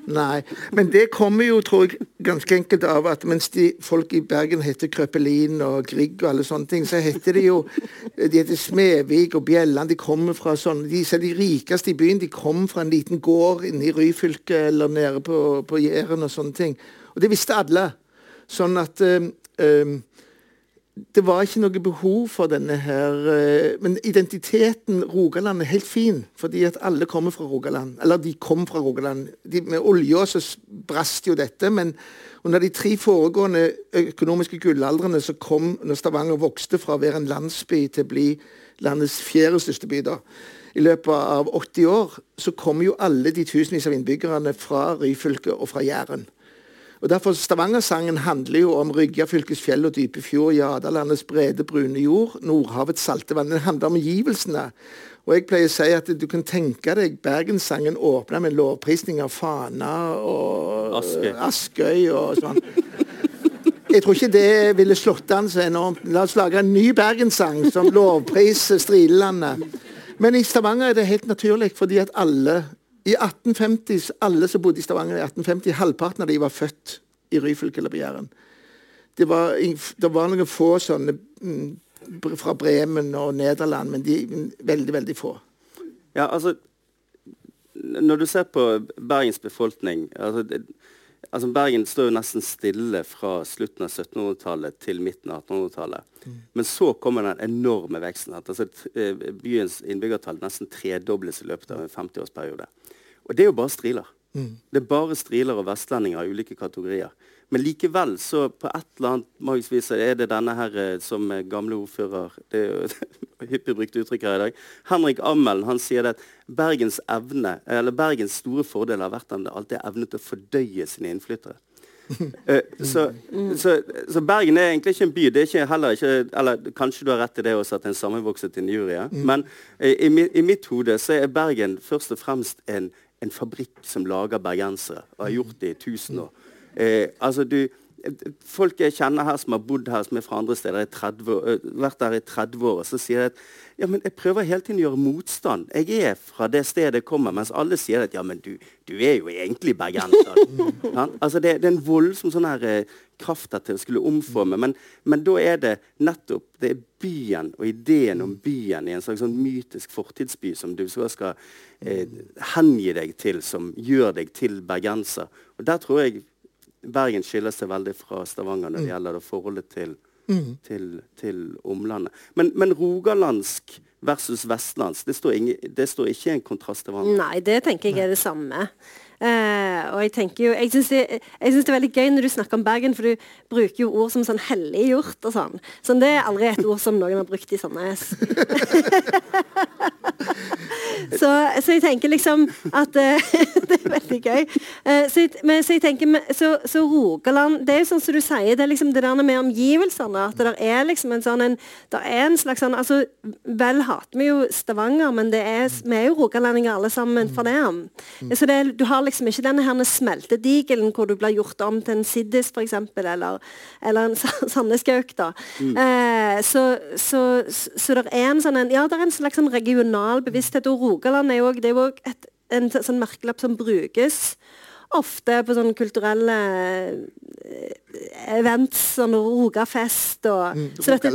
Nei. Men det kommer jo, tror jeg, ganske enkelt av at mens de folk i Bergen heter Krøpelin og Grieg og alle sånne ting, så heter de jo De heter Smevik og Bjelland. De kommer fra sånn De er de rikeste i byen. De kom fra en liten gård inne i Ryfylke eller nede på, på Jæren og sånne ting. Og det visste alle. Sånn at øh, um, det var ikke noe behov for denne her eh, Men identiteten Rogaland er helt fin, fordi at alle kommer fra Rogaland. Eller de kom fra Rogaland. De, med olja så brast jo dette, men under de tre foregående økonomiske gullaldrene så kom, når Stavanger vokste fra å være en landsby til å bli landets fjerde største by, da, i løpet av 80 år, så kom jo alle de tusenvis av innbyggerne fra Ryfylke og fra Jæren. Og derfor Stavangersangen handler jo om Ryggafylkes fjell og dype fjord, Jadalandets brede, brune jord, Nordhavets salte vann. Den handler om omgivelsene. Og jeg pleier å si at du kan tenke deg Bergenssangen åpna med lovprisning av Fana og Askøy, Askøy og sånn. Jeg tror ikke det ville slått an så enormt. La oss lage en ny bergenssang som lovpriser Strilelandet. Men i Stavanger er det helt naturlig, fordi at alle i 1850, Alle som bodde i Stavanger i 1850, halvparten av de var født i Ryfylke eller på Jæren. Det var, det var noen få sånne mm, fra Bremen og Nederland, men de veldig, veldig få. Ja, altså Når du ser på Bergens befolkning altså, det, altså Bergen står jo nesten stille fra slutten av 1700-tallet til midten av 1800-tallet. Mm. Men så kommer den enorme veksten. Altså, eh, byens innbyggertall nesten tredobles i løpet av en 50-årsperiode. Og det er jo bare striler. Mm. Det er bare striler og vestlendinger av ulike kategorier. Men likevel, så på et eller annet magisk vis er det denne her eh, som gamle ordfører Det er jo hyppig brukt uttrykk her i dag. Henrik Ammelen han sier det at Bergens evne, eller Bergens store fordel har vært at det alltid er evnet å fordøye sine innflyttere. uh, så, så, så, Bergen er egentlig ikke en by. det er ikke heller ikke, eller Kanskje du har rett i det også, at det er en sammenvokset injurie. Mm. Men i, i, mitt hode så er Bergen først og fremst en en fabrikk som lager bergensere, og har gjort det i tusen år. Eh, altså du, Folk jeg kjenner her som har bodd her, som er fra andre steder, 30, uh, vært der i 30 år, og så sier de at ja, men jeg prøver hele tiden å gjøre motstand. Jeg er fra det stedet jeg kommer, mens alle sier at ja, men du, du er jo egentlig bergenser. ja? altså det, det, er en voldsom sånn her eh, kraft til å skulle omforme, men, men, da er det nettopp det er byen og ideen om byen i en slags sånn mytisk fortidsby som du så skal eh, hengi deg til, som gjør deg til bergenser. Og Der tror jeg Bergen skiller seg veldig fra Stavanger når det mm. gjelder det forholdet til, mm. til, til omlandet. Men, men, rogalandsk versus vestlandsk, det står, ingen, det står ikke en kontrast til hverandre? Nei, det tenker jeg er det samme. Uh, og Jeg tenker jo, jeg syns det, det, er veldig gøy når du snakker om Bergen, for du bruker jo ord som sånn helliggjort og sånn. Sånn, Det er aldri et ord som noen har brukt i Sandnes. så, så, jeg tenker liksom at uh, Det er veldig gøy. Uh, så, men, så jeg tenker så, så, Rogaland Det er jo sånn som du sier, det er liksom det der med omgivelsene. At det er liksom en sånn en, det er en slags sånn altså, Vel hater vi jo Stavanger, men det er, vi er jo rogalendinger alle sammen for det. Så det, du har liksom ikke denne her smeltedigelen hvor du blir gjort om til en siddis, f.eks., eller, eller en sandneskauk. Mm. Uh, så, så, så, det er en sånn en, ja, det er en slags sånn regional bevissthet. Og Rogaland er jo òg en sånn merkelapp som brukes ofte på sånne kulturelle eh, events, sånn Rogafest og mm, så dette,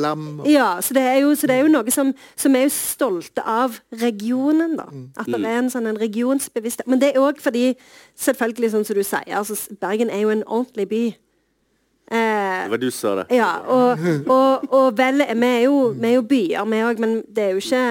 Ja, så det er jo, det er jo noe som, som er jo stolte av regionen, da. Mm. At det er en sånn en regionsbevissthet. Men det er òg fordi, selvfølgelig, sånn som du sier, altså Bergen er jo en ordentlig by. Eh, det var du som sa det. Ja, og, og, og vel, vi er jo, vi er jo byer, vi òg, men det er jo ikke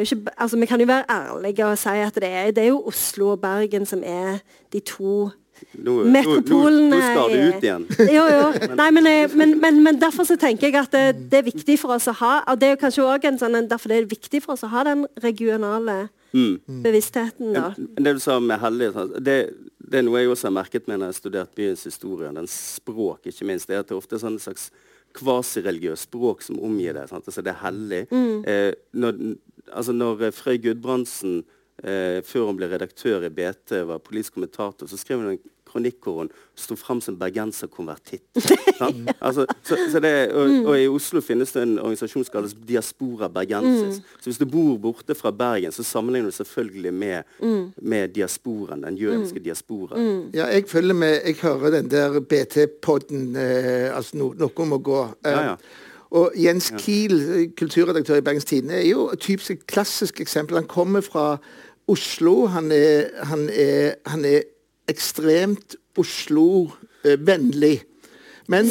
ikke, altså, vi kan jo være ærlige og si at det er, det er jo Oslo og Bergen som er de to nå, metropolene. Nå, nå, skal det ut igjen. Jo, jo. Nei, men, eh, men, men, men, derfor så tenker jeg at det, det, er viktig for oss å ha og det er jo kanskje også en sånn, Derfor det er viktig for oss å ha den regionale mm. bevisstheten. Da. Det du sa med hellige det, det, er noe jeg også har merket med når jeg har studert byens historie, den språk ikke minst, det er at det ofte er sånn slags kvasireligiøst språk som omgir det. Sant? Altså, det er hellig. Mm. Eh, når, altså når Frøy Gudbrandsen, eh, før hun ble redaktør i BT, var politisk kommentator, så skrev hun en kronikk hvor hun sto fram som bergenserkonvertitt. altså, så, så og, mm. og, i Oslo finnes det en organisasjon som kalles Diaspora Bergensis. Mm. Så hvis du bor borte fra Bergen, så sammenligner du selvfølgelig med, mm. med diasporen, den jødiske mm. diasporen. Mm. Ja, jeg følger med. Jeg hører den der BT-podden eh, altså no, Noe må gå. Eh, ja, ja. Og Jens Kiel, kulturredaktør i Bergens Tidende, er jo et typisk klassisk eksempel. Han kommer fra Oslo. Han er, han er, han er ekstremt Oslo-vennlig. Men,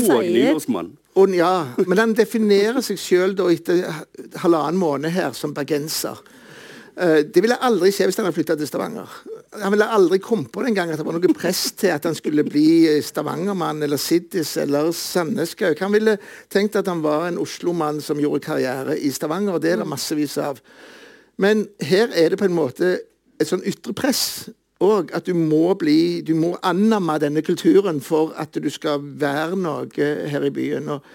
og. Ja, men han definerer seg sjøl etter halvannen måned her som bergenser. Eh, det ville aldri skje hvis han hadde flytta til Stavanger. Han ville aldri kommet på den gang at det var noe press til at han skulle bli stavangermann eller Siddis eller Sandneskauk. Han ville tenkt at han var en Oslo-mann som gjorde karriere i Stavanger, og det er det massevis av. Men her er det på en måte et sånn ytre press og at du må bli Du må annamme denne kulturen for at du skal være noe her i byen. Og,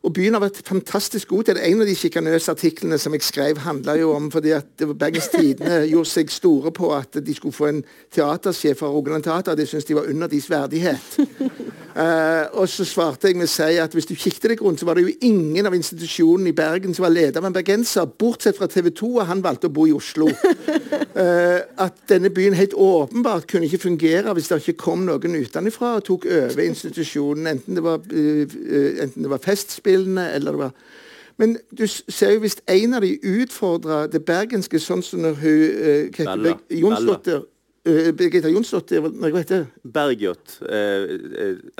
og byen har vært fantastisk god til det. En av de sjikanøse artiklene som jeg skrev, handla jo om fordi at Bergens Tidende gjorde seg store på at de skulle få en teatersjef fra Rogaland Teater. Det syntes de var under deres verdighet. Uh, og så svarte jeg med å si at hvis du kikket deg rundt, så var det jo ingen av institusjonene i Bergen som var leder av en bergenser, bortsett fra TV 2, og han valgte å bo i Oslo. Uh, at denne byen helt åpenbart kunne ikke fungere hvis det ikke kom noen utenfra og tok over institusjonen, enten det var, uh, enten det var Festspillene eller det var men du ser jo hvis en av de utfordrer det bergenske, sånn som når hun Bella. Jonsdotter Uh, Birgitta Jonsdottir Hva heter det? Bergjot. Uh,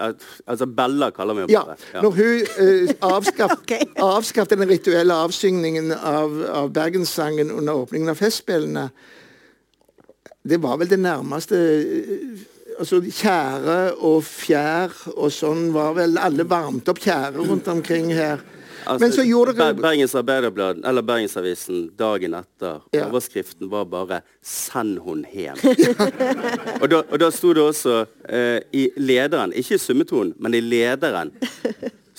uh, altså Bella kaller vi henne. Ja, ja. Når hun uh, avskaffet okay. avskaff den rituelle avsyngningen av, av bergenssangen under åpningen av Festspillene Det var vel det nærmeste altså Tjære og fjær og sånn var vel Alle varmte opp tjære rundt omkring her. Altså, Men så gjorde dere... Bergens Arbeiderblad, eller Bergensavisen dagen etter, ja. overskriften var bare 'Send hun hjem'. og, da, og da sto det også uh, i lederen, ikke i summetonen, men i lederen,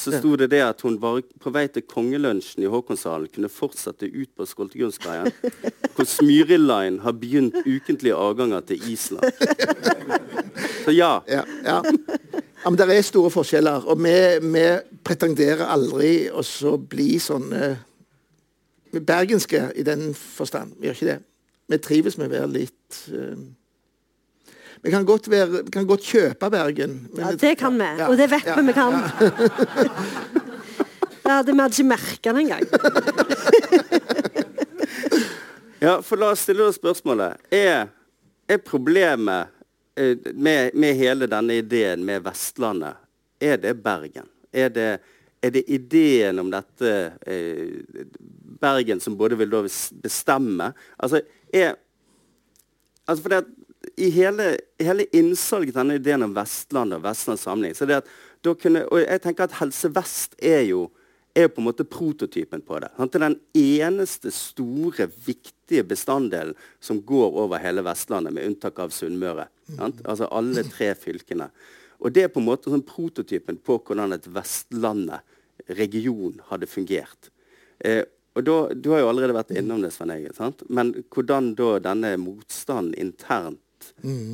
så sto det det at hun var på vei til kongelunsjen i Håkonshallen, kunne fortsette ut på Skoltegrunnsveien, hvor Smyriline har begynt ukentlige avganger til Island. Så ja. ja, ja. Ja, men Det er store forskjeller. Og vi, vi pretenderer aldri å bli sånne bergenske i den forstand. Vi gjør ikke det. Vi trives med å være litt uh, Vi kan godt, være, vi kan godt kjøpe Bergen. ja, det kan vi. Ja, og det vet vi ja, vi kan. Ja. det hadde vi ikke merka det engang. ja, for la oss stille oss spørsmålet. Er, er problemet Eh, med, med, hele denne ideen med Vestlandet, er det Bergen? Er det, er det ideen om dette eh, Bergen som både vil bestemme Altså, er, altså for det i hele, hele innsalget denne ideen om Vestlandet og Vestlands samling så det at da kunne, og jeg tenker at Helse Vest er jo er jo på en måte prototypen på det. Sant? Det er den eneste store, viktige bestanddelen som går over hele Vestlandet, med unntak av Sunnmøre. Sant? Altså alle tre fylkene. Og det er på en måte sånn prototypen på hvordan et Vestlandet, region, hadde fungert. Eh, og da, Du har jo allerede vært innom det, Svein Egil. Men hvordan da denne motstanden internt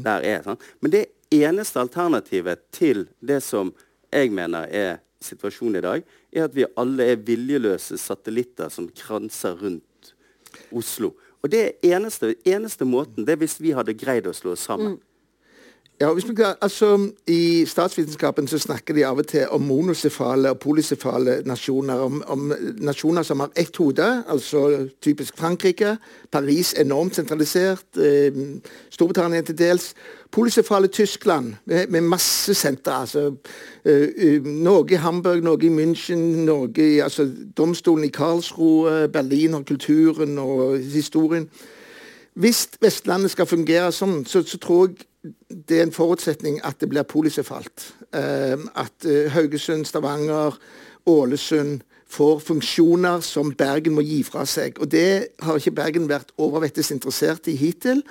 der er. sant? Men det eneste alternativet til det som jeg mener er situasjonen i dag, er at vi alle er viljeløse satellitter som kranser rundt Oslo. Og det eneste, eneste måten det er hvis vi hadde greid å slå oss sammen. Ja, kan, altså I statsvitenskapen så snakker de av og til om monosefale og polysefale nasjoner. Om, om nasjoner som har ett hode, altså typisk Frankrike. Paris enormt sentralisert. Eh, Storbritannia til dels. Polysefale Tyskland med, med masse sentre. altså eh, eh, Noe i Hamburg, noe i München, noe i altså, domstolen i Karlsruhe. Berlin og kulturen og historien. Hvis Vestlandet skal fungere sånn, så, så tror jeg det er en forutsetning at det blir polisefalt. Eh, at eh, Haugesund, Stavanger, Ålesund får funksjoner som Bergen må gi fra seg. Og Det har ikke Bergen vært overvettes interessert i hittil.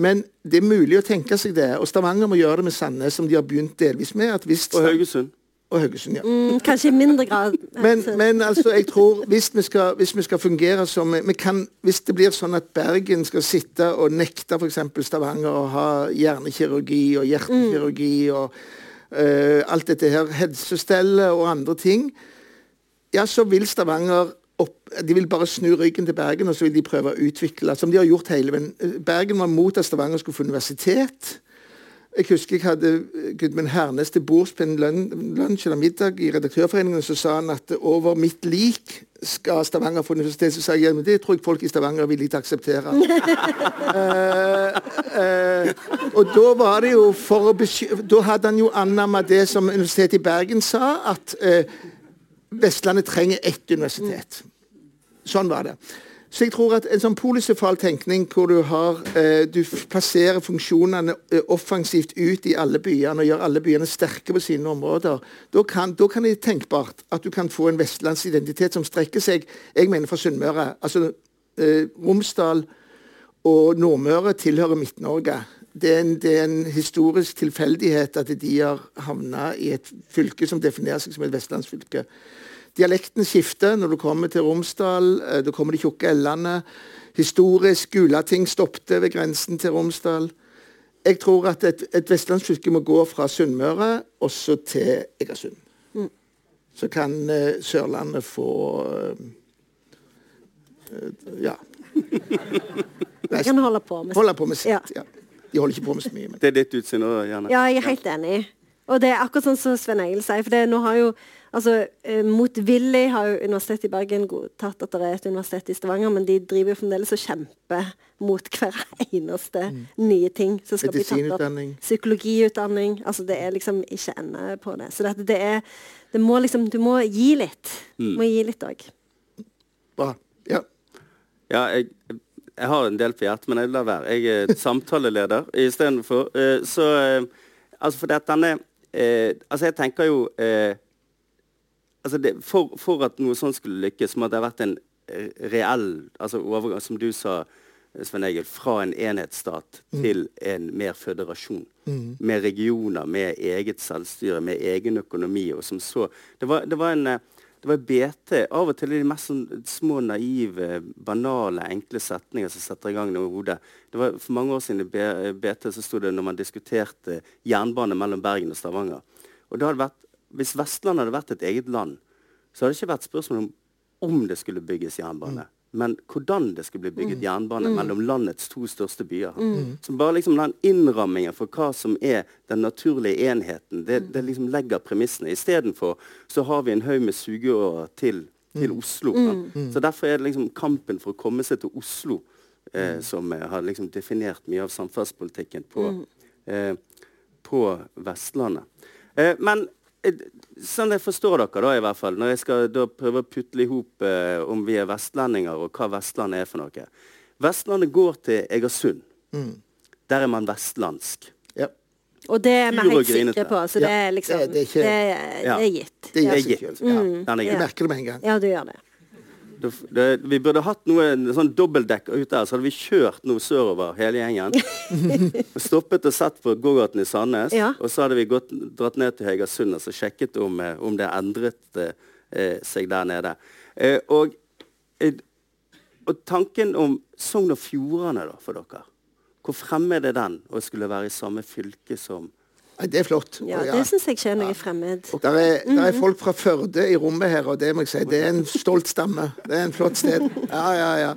Men det er mulig å tenke seg det. Og Stavanger må gjøre det med Sandnes, som de har begynt delvis med. at hvis Og Haugesund. Og Haugesund, ja. Mm, kanskje i mindre grad. Men, men altså, jeg tror hvis vi skal, hvis vi skal fungere som kan, Hvis det blir sånn at Bergen skal sitte og nekte f.eks. Stavanger å ha hjernekirurgi og hjertekirurgi og uh, alt dette her, helsestellet og andre ting, ja, så vil Stavanger opp, de vil bare snu ryggen til Bergen og så vil de prøve å utvikle, som de har gjort hele. Bergen var mot at Stavanger skulle få universitet. Jeg husker jeg hadde Gudmund Hernes til bords på en lunsj eller middag i Redaktørforeningen. Så sa han at over mitt lik skal Stavanger få universitet. Så sa jeg ja, men det tror jeg folk i Stavanger er villige til å akseptere. uh, uh, og da var det jo for å besky... Da hadde han jo annamma det som Universitetet i Bergen sa, at uh, Vestlandet trenger ett universitet. Sånn var det. Så jeg tror at en sånn polysefal tenkning hvor du har eh, Du plasserer funksjonene eh, offensivt ut i alle byene og gjør alle byene sterke på sine områder, da kan, da kan det være tenkbart at du kan få en vestlandsidentitet som strekker seg jeg mener fra Sunnmøre. Altså eh, Romsdal og Nordmøre tilhører Midt-Norge. Det, er en- det er en historisk tilfeldighet at de har havna i et fylke som definerer seg som et vestlandsfylke. Dialekten skifter når du kommer til Romsdal. eh, Da kommer de tjukke l-ene. Historisk Gulating stoppet ved grensen til Romsdal. Jeg tror at et, et vestlandsfylke må gå fra Sunnmøre også til Egersund. Så kan uh, Sørlandet få uh, uh, Ja. De kan holde på med holde på med sitt. Ja. Ja. De holder ikke på med så mye. Men. Det er ditt utsyn òg, gjerne. Ja, jeg er helt enig. Og det er akkurat sånn som Sven Egil sier. For det, nå har jo altså, eh, Motvillig har jo Universitetet i Bergen godtatt at det er et universitet i Stavanger, men de driver jo fremdeles og kjemper mot hver eneste nye ting som skal bli tatt opp. Psykologiutdanning. Altså det er liksom ikke ende på det. Så det, det er det må liksom, Du må gi litt. Du må gi litt òg. Bra. Ja. Ja, jeg, jeg har en del på hjertet, men jeg lar være. Jeg er samtaleleder istedenfor. Uh, så eh, Altså, for dette denne eh, Altså, jeg tenker jo eh, altså det, for, for at noe sånt skulle lykkes, må det ha vært en eh, reell altså overgang, som du sa, Svein Egil, fra en enhetsstat til en mer føderasjon. Med regioner, med eget selvstyre, med egen økonomi. og som så, Det var, det var en eh, det var BT. Av og til de mest sånn små, naive, banale, enkle setninger som setter i gang noe i hodet. Det var For mange år siden i BT så sto det når man diskuterte jernbane mellom Bergen og Stavanger. Og det hadde vært, Hvis Vestlandet hadde vært et eget land, så hadde det ikke vært spørsmål om om det skulle bygges jernbane, men hvordan det skulle bli bygget jernbane mellom landets to største byer. Så bare liksom den innrammingen for hva som er den naturlige enheten, det, det liksom legger premissene. Istedenfor så har vi en haug med sugeårer til, til Oslo. sant? Så derfor er det liksom kampen for å komme seg til Oslo eh, som eh, har liksom definert mye av samferdselspolitikken på, eh, på Vestlandet. Eh, men sånn jeg forstår dere, da i hvert fall, når jeg skal da prøve å putle i hop eh, om vi er vestlendinger og hva Vestlandet er for noe Vestlandet går til Egersund. Der er man vestlandsk. ja. Og det er vi helt sikre på. Så det er liksom det- det er ikke- det, er- det er gitt. Det gir er seg gitt. selv. Ja. Du merker det med en gang. Ja, du gjør det. Det, det, vi burde hatt noe sånn dobbeltdekk ut der, så hadde vi kjørt noe sørover hele gjengen. og stoppet og sett på gågaten i Sandnes. Ja. Og så hadde vi gått, dratt ned til Egersund og sjekket om, eh, om det endret eh, seg der nede. Eh, og, eh, og tanken om Sogn og Fjordane da, for dere. Hvor fremme er det den å skulle være i samme fylke som det er flott. Ja, det syns jeg ikke er noe fremmed. Der er, der er folk fra Førde i rommet her, og det må jeg si, det er en stolt stamme. Det er en flott sted. Ja, ja, ja.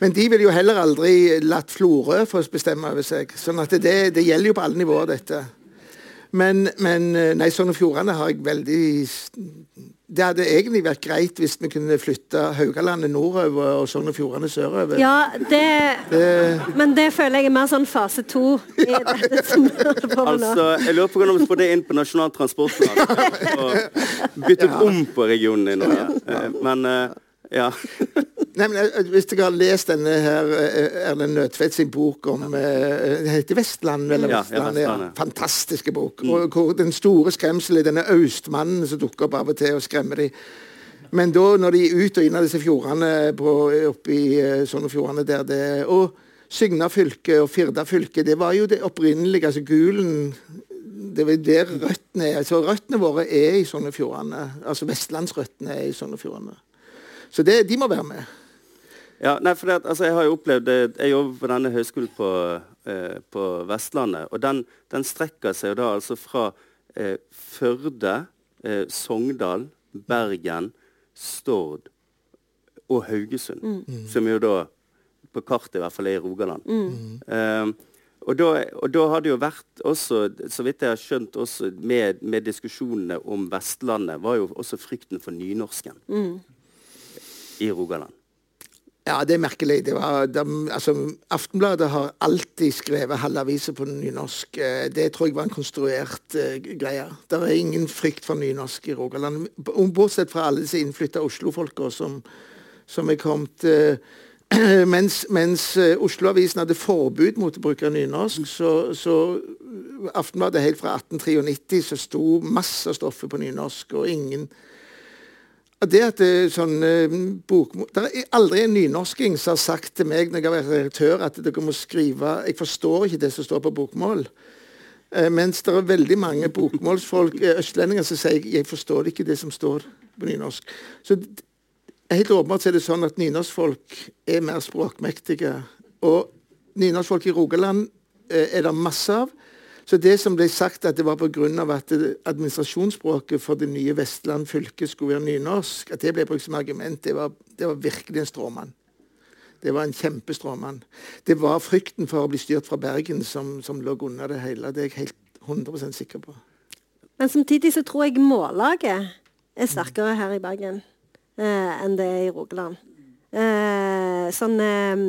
Men de ville jo heller aldri latt Florø få bestemme over seg. Sånn at det, det gjelder jo på alle nivåer, dette. Men, men nei, Sogn og Fjordane har jeg veldig Det hadde egentlig vært greit hvis vi kunne flytte Haugalandet nordover og Sogn og Fjordane sørover. Ja, det Men det føler jeg er mer sånn fase to i dette som vi på. Altså, jeg lurer på hvordan vi får det inn på Nasjonal transportplan. Og bytte om på regionen din. Ja. Eh, Men eh, ja. Nei, men eh, Hvis dere har lest denne her eh, Erlend Nødtvedt sin bok om eh, Det heter Vestland, eller Ja, ja, Vestland, ja, Fantastiske bok. Og hvor den store skremselen er denne austmannen som dukker opp av og til og skremmer dem. Men da, når de er ut og inn av disse fjordene på, sånne i Sogn og Fjordane der det Og Sygna fylke og Firda fylke, det var jo det opprinnelige. altså Gulen det er der røttene er. Altså, røttene våre er i Sogn og Fjordane. Altså vestlandsrøttene er i Sogn og Fjordane. Så det, de må være med. Ja, nei, for det, altså, Jeg har jo opplevd det, Jeg jobber på denne høyskolen på, eh, på Vestlandet. og Den, den strekker seg jo da altså fra eh, Førde, eh, Sogndal, Bergen, Stord og Haugesund. Som jo da på kartet i hvert fall er i Rogaland. Eh, og da, og da har det jo vært også, så vidt jeg har skjønt, også med, med diskusjonene om Vestlandet, var jo også frykten for nynorsken i Rogaland. Ja, det er merkelig. Det var, de, altså, Aftenbladet har alltid skrevet halve aviser på nynorsk. Eh, Det tror jeg var en konstruert uh, greie. Det er ingen frykt for nynorsk i Rogaland. Bortsett fra alle disse innflytta Oslo-folka som, som er kommet uh, Mens, mens Oslo-avisen hadde forbud mot å bruke nynorsk, så, så Aftenbladet helt fra 1893 så sto masse av stoffet på nynorsk, og ingen det at det, er sånn, eh, bok, Det er aldri en nynorsking som har sagt til meg når jeg har vært redaktør, at dere må skrive Jeg forstår ikke det som står på bokmål. Eh, mens det er veldig mange bokmålsfolk, eh, østlendinger, som sier jeg forstår ikke det som står på nynorsk. Så helt åpenbart er det sånn at nynorskfolk er mer språkmektige. Og nynorskfolk i Rogaland eh, er det masse av. Så det som ble sagt at det var pga. at administrasjonsspråket for det nye Vestland fylke skulle være nynorsk, at det ble brukt som argument, det var, det var virkelig en stråmann. Det var en kjempestråmann. Det var frykten for å bli styrt fra Bergen som, som lå under det hele. Det er jeg helt 100% sikker på. Men samtidig så tror jeg mållaget er sterkere her i Bergen eh, enn det er i Rogaland. Eh, sånn eh,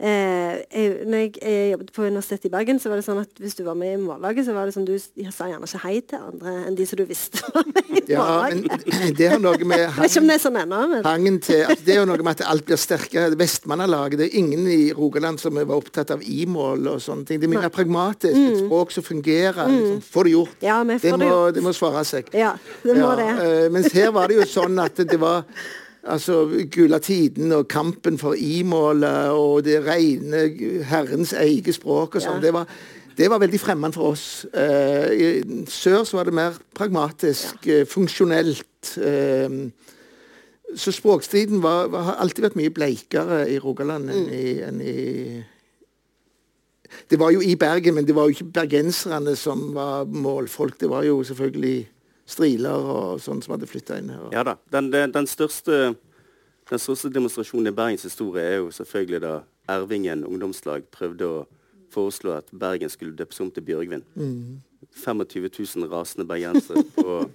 eh, jeg, når jeg, jeg, jobbet på Universitetet i Bergen, så var det sånn at hvis du var med i mållaget, så var det sånn du sa gjerne ikke hei til andre enn de som du visste var med i Ja, men mållaget. det har noe med om det sånn ennå, men hangen til altså, Det er jo noe med at alt blir sterkere. Vestmannalaget Det er ingen i Rogaland som var opptatt av i-mål og sånne ting. Det er mye mer pragmatisk. Et språk som fungerer. Liksom, Får det gjort. Ja, det, det gjort. det må svare seg. ja, det må Ja, det. eh, mens her var det jo sånn at det var Altså, Gula tiden og kampen for i-målet og det rene Herrens eget språk og sånn. Ja. Det, var, det var veldig fremmed for oss. Uh, I sør så var det mer pragmatisk, eh, funksjonelt. Uh, så språkstriden var, var, har alltid vært mye bleikere i Rogaland enn i, enn i Det var jo i Bergen, men det var jo ikke bergenserne som var målfolk. Det var jo selvfølgelig striler og sånn som hadde flytta inn her. Ja da. Den, den, den, største, den største demonstrasjonen i Bergens historie er jo selvfølgelig da Ervingen ungdomslag prøvde å foreslå at Bergen skulle døpes om til Bjørgvin. 25 000 rasende bergensere på,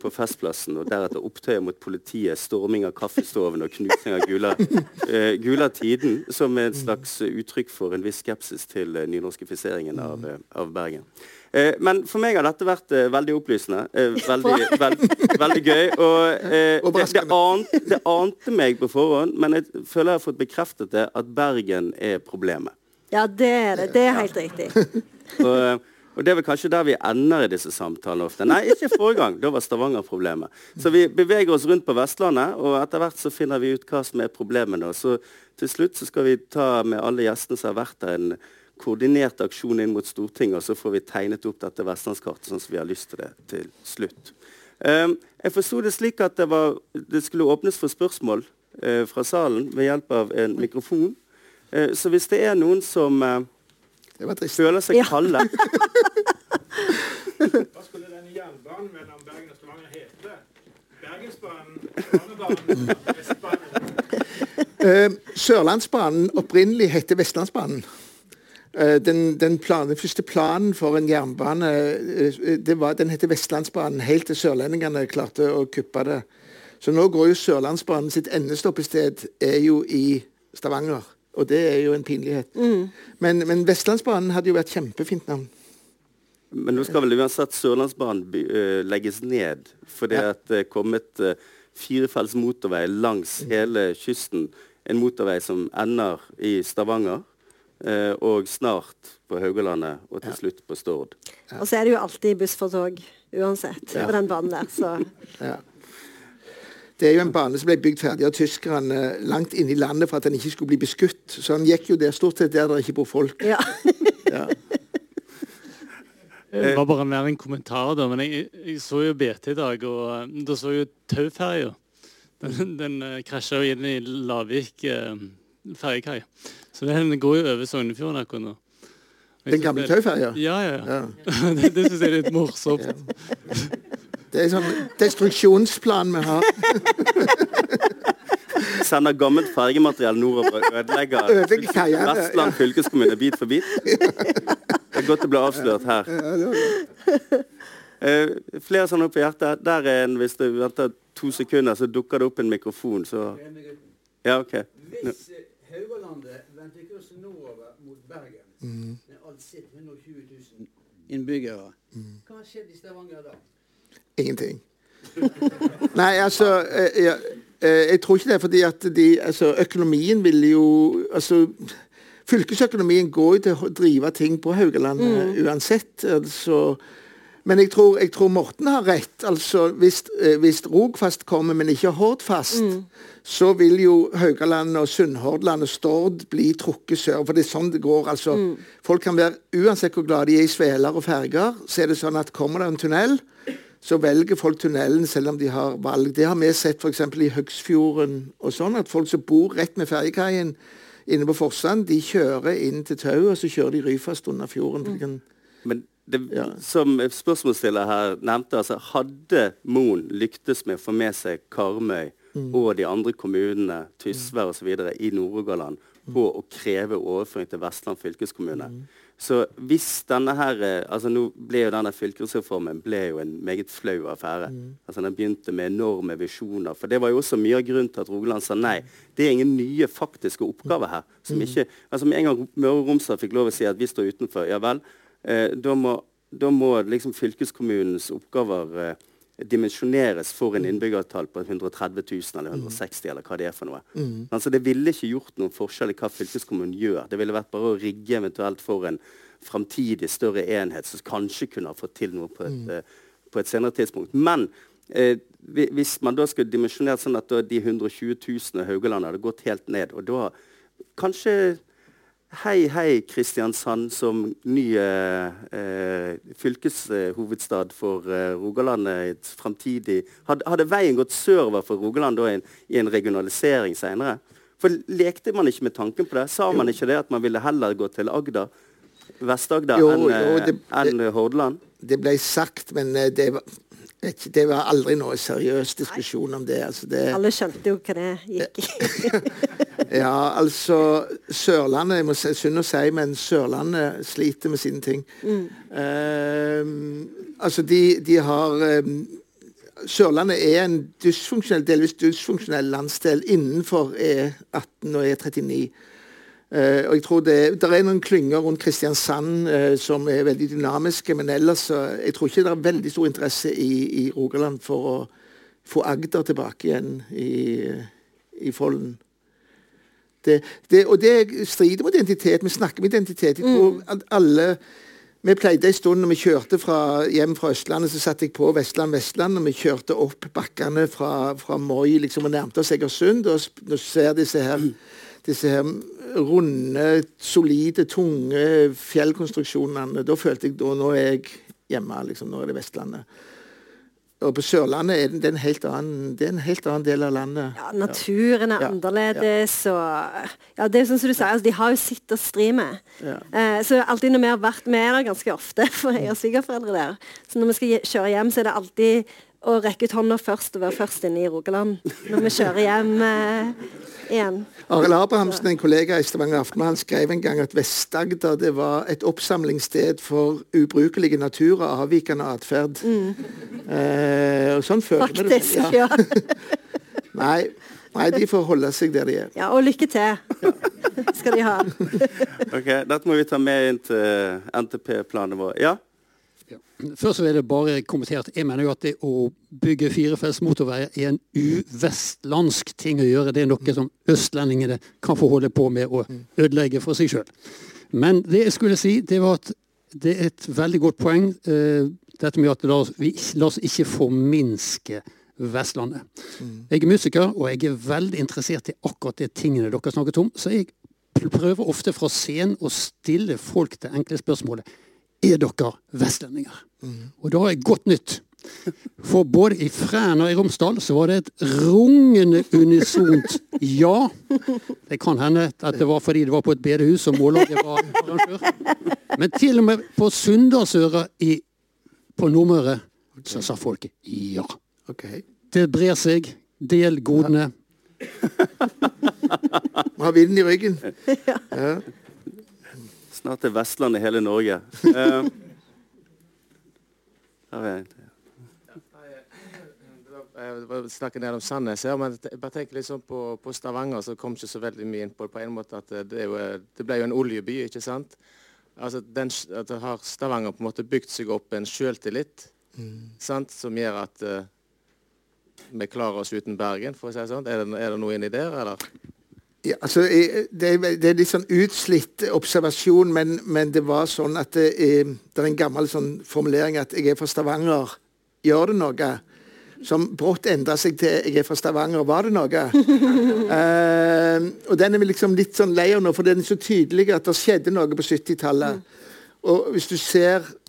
på Festplassen, og deretter opptøyer mot politiet, storming av kaffestoven og knusing av Gula, eh, Gula Tiden, som er et slags uttrykk for en viss skepsis til eh, nynorskifiseringen av, eh, av Bergen. Eh, men for meg har dette vært eh, veldig opplysende. Eh, veldig, veld, veldig gøy. Og det, det, ante, det ante meg på forhånd, men jeg føler jeg har fått bekreftet det, at Bergen er problemet. Ja, det er det. Det er helt riktig. Og, Og det er vel kanskje der vi ender i disse samtalene ofte. Nei, ikke forrige gang. Da var Stavanger problemet. Så vi beveger oss rundt på Vestlandet, og etter hvert så finner vi ut hva som er problemene. Så til slutt så skal vi ta med alle gjestene som har vært der, en koordinert aksjon inn mot Stortinget, og så får vi tegnet opp dette vestlandskartet sånn som vi har lyst til det til slutt. Um, jeg forsto det slik at det, var, det skulle åpnes for spørsmål uh, fra salen ved hjelp av en mikrofon. Uh, så hvis det er noen som uh, føler seg kalde Hva skulle denne jernbanen mellom Bergen og Stavanger hete? Bergensbanen, Stavangerbanen, Vestbanen? Sørlandsbanen opprinnelig heter Vestlandsbanen. Eh, den, den, plan, den, første planen for en jernbane det var, den heter Vestlandsbanen, helt til sørlendingene klarte å kuppe det. Så nå går jo Sørlandsbanen sitt endestoppested er jo i Stavanger. Og det er jo en pinlighet. Mm. Men, men, Vestlandsbanen hadde jo vært kjempefint navn. Men nå skal vel uansett Sørlandsbanen uh, legges ned fordi ja. at det er kommet uh, firefelts motorvei langs hele kysten. En motorvei som ender i Stavanger. Eh, og snart på Haugalandet, og til ja. slutt på Stord. Ja. Og så er det jo alltid buss for tog uansett ja. på den banen der, så Det er jo en bane som ble bygd ferdig av tyskerne langt inne i landet for at den ikke skulle bli beskutt. Så den gikk jo der stort sett der det ikke bor folk. Ja. Det var bare mer en kommentar, da. Men jeg, jeg så jo BT i dag, og eh, da så jo Tauferja. Den, den uh, krasja jo inn i Lavik uh, ferjekai. Så den går jo over Sognefjorden akkurat nå. Den gamle tauferja? Ja, ja. ja. det det syns jeg er litt morsomt. Ja. Det er en sånn destruksjonsplan vi har. Sender gammelt fergemateriell nordover og ødelegger Vestland fylkeskommune bit for bit. Det er godt det ble avslørt her. Uh, flere sånne opp i hjertet. Der er en, Hvis du venter to sekunder, så dukker det opp en mikrofon. Så Ja, OK. No. Haugalandet vendte kursen nordover mot Bergen mm. med alt sitt 120 000 innbyggere. Mm. Hva har skjedd i Stavanger da? Ingenting. Nei, altså jeg, jeg, jeg, tror ikke det, fordi at de, altså, økonomien vil jo altså, Fylkesøkonomien går jo til å drive ting på Haugalandet mm. uansett. altså men jeg tror, jeg tror, Morten har rett. altså Hvis, eh, hvis Rogfast kommer, men ikke Hordfast, mm. så vil jo Haugaland og Sunnhordland og Stord bli trukket sør. For det er sånn det går. altså. Mm. Folk kan være, Uansett hvor glade de er i sveler og ferger, så er det sånn at kommer det en tunnel, så velger folk tunnelen selv om de har valg. Det har vi sett f.eks. i Høgsfjorden og sånn, at folk som bor rett med ferjekaien inne på Forsand, de kjører inn til Tau, og så kjører de Ryfast under fjorden. Mm. Men det, ja. Som spørsmålsstiller her nevnte, altså, hadde Moen lyktes med å få med seg Karmøy mm. og de andre kommunene, Tysvær osv. i Nord-Rogaland mm. på å kreve overføring til Vestland fylkeskommune. Mm. Så hvis denne her, eh, altså nå ble jo denne fylkesreformen ble jo en meget flau affære. Mm. Altså Den begynte med enorme visjoner. For det var jo også mye av grunnen til at Rogaland sa nei. Det er ingen nye faktiske oppgaver her. som mm. ikke, altså Med en gang Møre og Romsdal fikk lov å si at vi står utenfor, ja vel, da må, da må liksom fylkeskommunens oppgaver eh, dimensjoneres for en innbyggertall på 130 000 eller 160 eller hva det er for noe. Mm. Altså Det ville ikke gjort noen forskjell i hva fylkeskommunen gjør. Det ville vært bare å rigge eventuelt for en framtidig større enhet som kanskje kunne ha fått til noe på et, mm. uh, på et senere tidspunkt. Men eh, hvis man da skulle dimensjonert sånn at de 120 000 Haugaland hadde gått helt ned, og da kanskje Hei, hei, Kristiansand som ny eh, fylkeshovedstad for eh, Rogaland et framtidig hadde, hadde, veien gått sørover for Rogaland da, in, i en regionalisering senere? For Lekte man ikke med tanken på det? Sa jo. man ikke det at man ville heller gå til Agder, Vest-Agder, enn en, en Hordaland? Det ble sagt, men eh, det var, det var aldri noe seriøs diskusjon om det. Altså det Alle skjønte jo hva det gikk i. ja, altså Sørlandet Jeg må si synd å si, men Sørlandet sliter med sine ting. Mm. Uh, altså, de, de har um, Sørlandet er en dysfunksjonell, delvis dysfunksjonell landsdel innenfor E18 og E39. Uh, og jeg tror det, det, er noen klynger rundt Kristiansand uh, som er veldig dynamiske, men ellers uh, jeg tror ikke det er veldig stor interesse i, i Rogaland for å få Agder tilbake igjen i, i Follen. Det, det, og det strider mot identitet. Vi snakker om identitet. Jeg tror mm. at alle Vi pleide en stund når vi kjørte fra, hjem fra Østlandet, så satte jeg på Vestland Vestland. og vi kjørte opp bakkene fra, fra Moi liksom, og nærmte oss Egersund. Og nå ser disse her, disse her runde, solide, tunge fjellkonstruksjonene, da følte jeg da nå er jeg hjemme. liksom, Nå er det Vestlandet. Og på Sørlandet er det, en helt annen, det er en helt annen del av landet. Ja, naturen er Ja, annerledes og Ja, det er sånn som du sier, altså, de har jo sitt å stri med. Ja. Eh, så alltid når vi har vært med der ganske ofte, for jeg har svigerforeldre der, så når vi skal kjøre hjem, så er det alltid å rekke ut hånda først og være først inne i Rogaland. Når vi kjører hjem eh, igjen. Arild Abrahamsen, en kollega i Stavanger Aftenblad, skrev en gang at Vest-Agder det var et oppsamlingssted for ubrukelige natur og avvikende atferd. Eh, og sånn føler vi det. Mm. Faktisk. Ja. Nei, nei, de får holde seg der de er. ja. Og lykke til skal de ha. Ok, Dette må vi ta med inn til NTP-planen vår. Ja? Først så vil jeg bare kommentere at jeg mener jo at det å bygge firefelts motorveier er en uvestlandsk ting å gjøre. Det er noe som østlendingene kan få holde på med å ødelegge for seg sjøl. Men det jeg skulle si, det var at det er et veldig godt poeng, eh, dette med at la oss, vi, la oss ikke forminske Vestlandet. Jeg er musiker, og jeg er veldig interessert i akkurat de tingene dere snakket om. Så jeg prøver ofte fra scenen å stille folk det enkle spørsmålet er dere vestlendinger? Og da har jeg godt nytt. For både i Fræna og i Romsdal så var det et rungende unisont ja. Det kan hende at det var fordi det var på et bedehus og mållaget var arrangør. Men til og med på Sunndalsøra på Nordmøre så sa folk ja. Ok. Det brer seg. Del godene. Man har vinden i ryggen. Snart er Vestlandet hele Norge. Eh, til. Jeg var snakke ned om Sandnes her, men jeg bare tenker litt sånn på, på Stavanger, så kom ikke så veldig mye inn på det på en måte at det, er jo, det ble jo en oljeby, ikke sant? Altså den, at har Stavanger på en måte bygd seg opp en selvtillit, sant? som gjør at uh, vi klarer oss uten Bergen, for å si det sånn. Er det, er det noe inni der, eller? Ja, altså, det, er, det litt sånn utslitt observasjon, men, men det var sånn at det er, det er en gammel sånn formulering at 'jeg er fra Stavanger'. Gjør det noe? Som brått endra seg til 'jeg er fra Stavanger'. Var det noe? uh, og den er vi liksom litt sånn lei av nå, for den er så tydelig at det skjedde noe på 70-tallet. Og hvis du ser eh,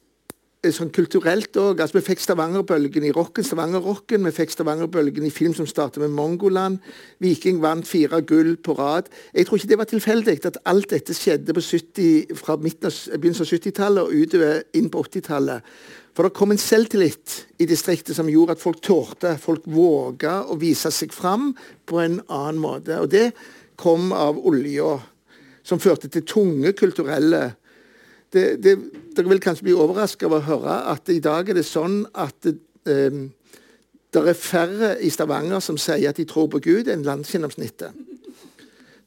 sånn kulturelt òg. Altså, vi fikk Stavanger-bølgen i rocken, Stavanger-rocken. Vi fikk Stavanger-bølgen i film som startet med Mongoland. Viking vant fire gull på rad. Jeg tror ikke det var tilfeldig at alt dette skjedde på 70, fra begynnelsen av 70-tallet og utover inn på 80-tallet. For det kom en selvtillit i distriktet som gjorde at folk tålte, folk våga å vise seg fram på en annen måte. Og det kom av olja, som førte til tunge kulturelle det, det, Dere vil kanskje bli overraska over å høre at i dag er det sånn at eh, det er færre i Stavanger som sier at de tror på Gud, enn landsgjennomsnittet.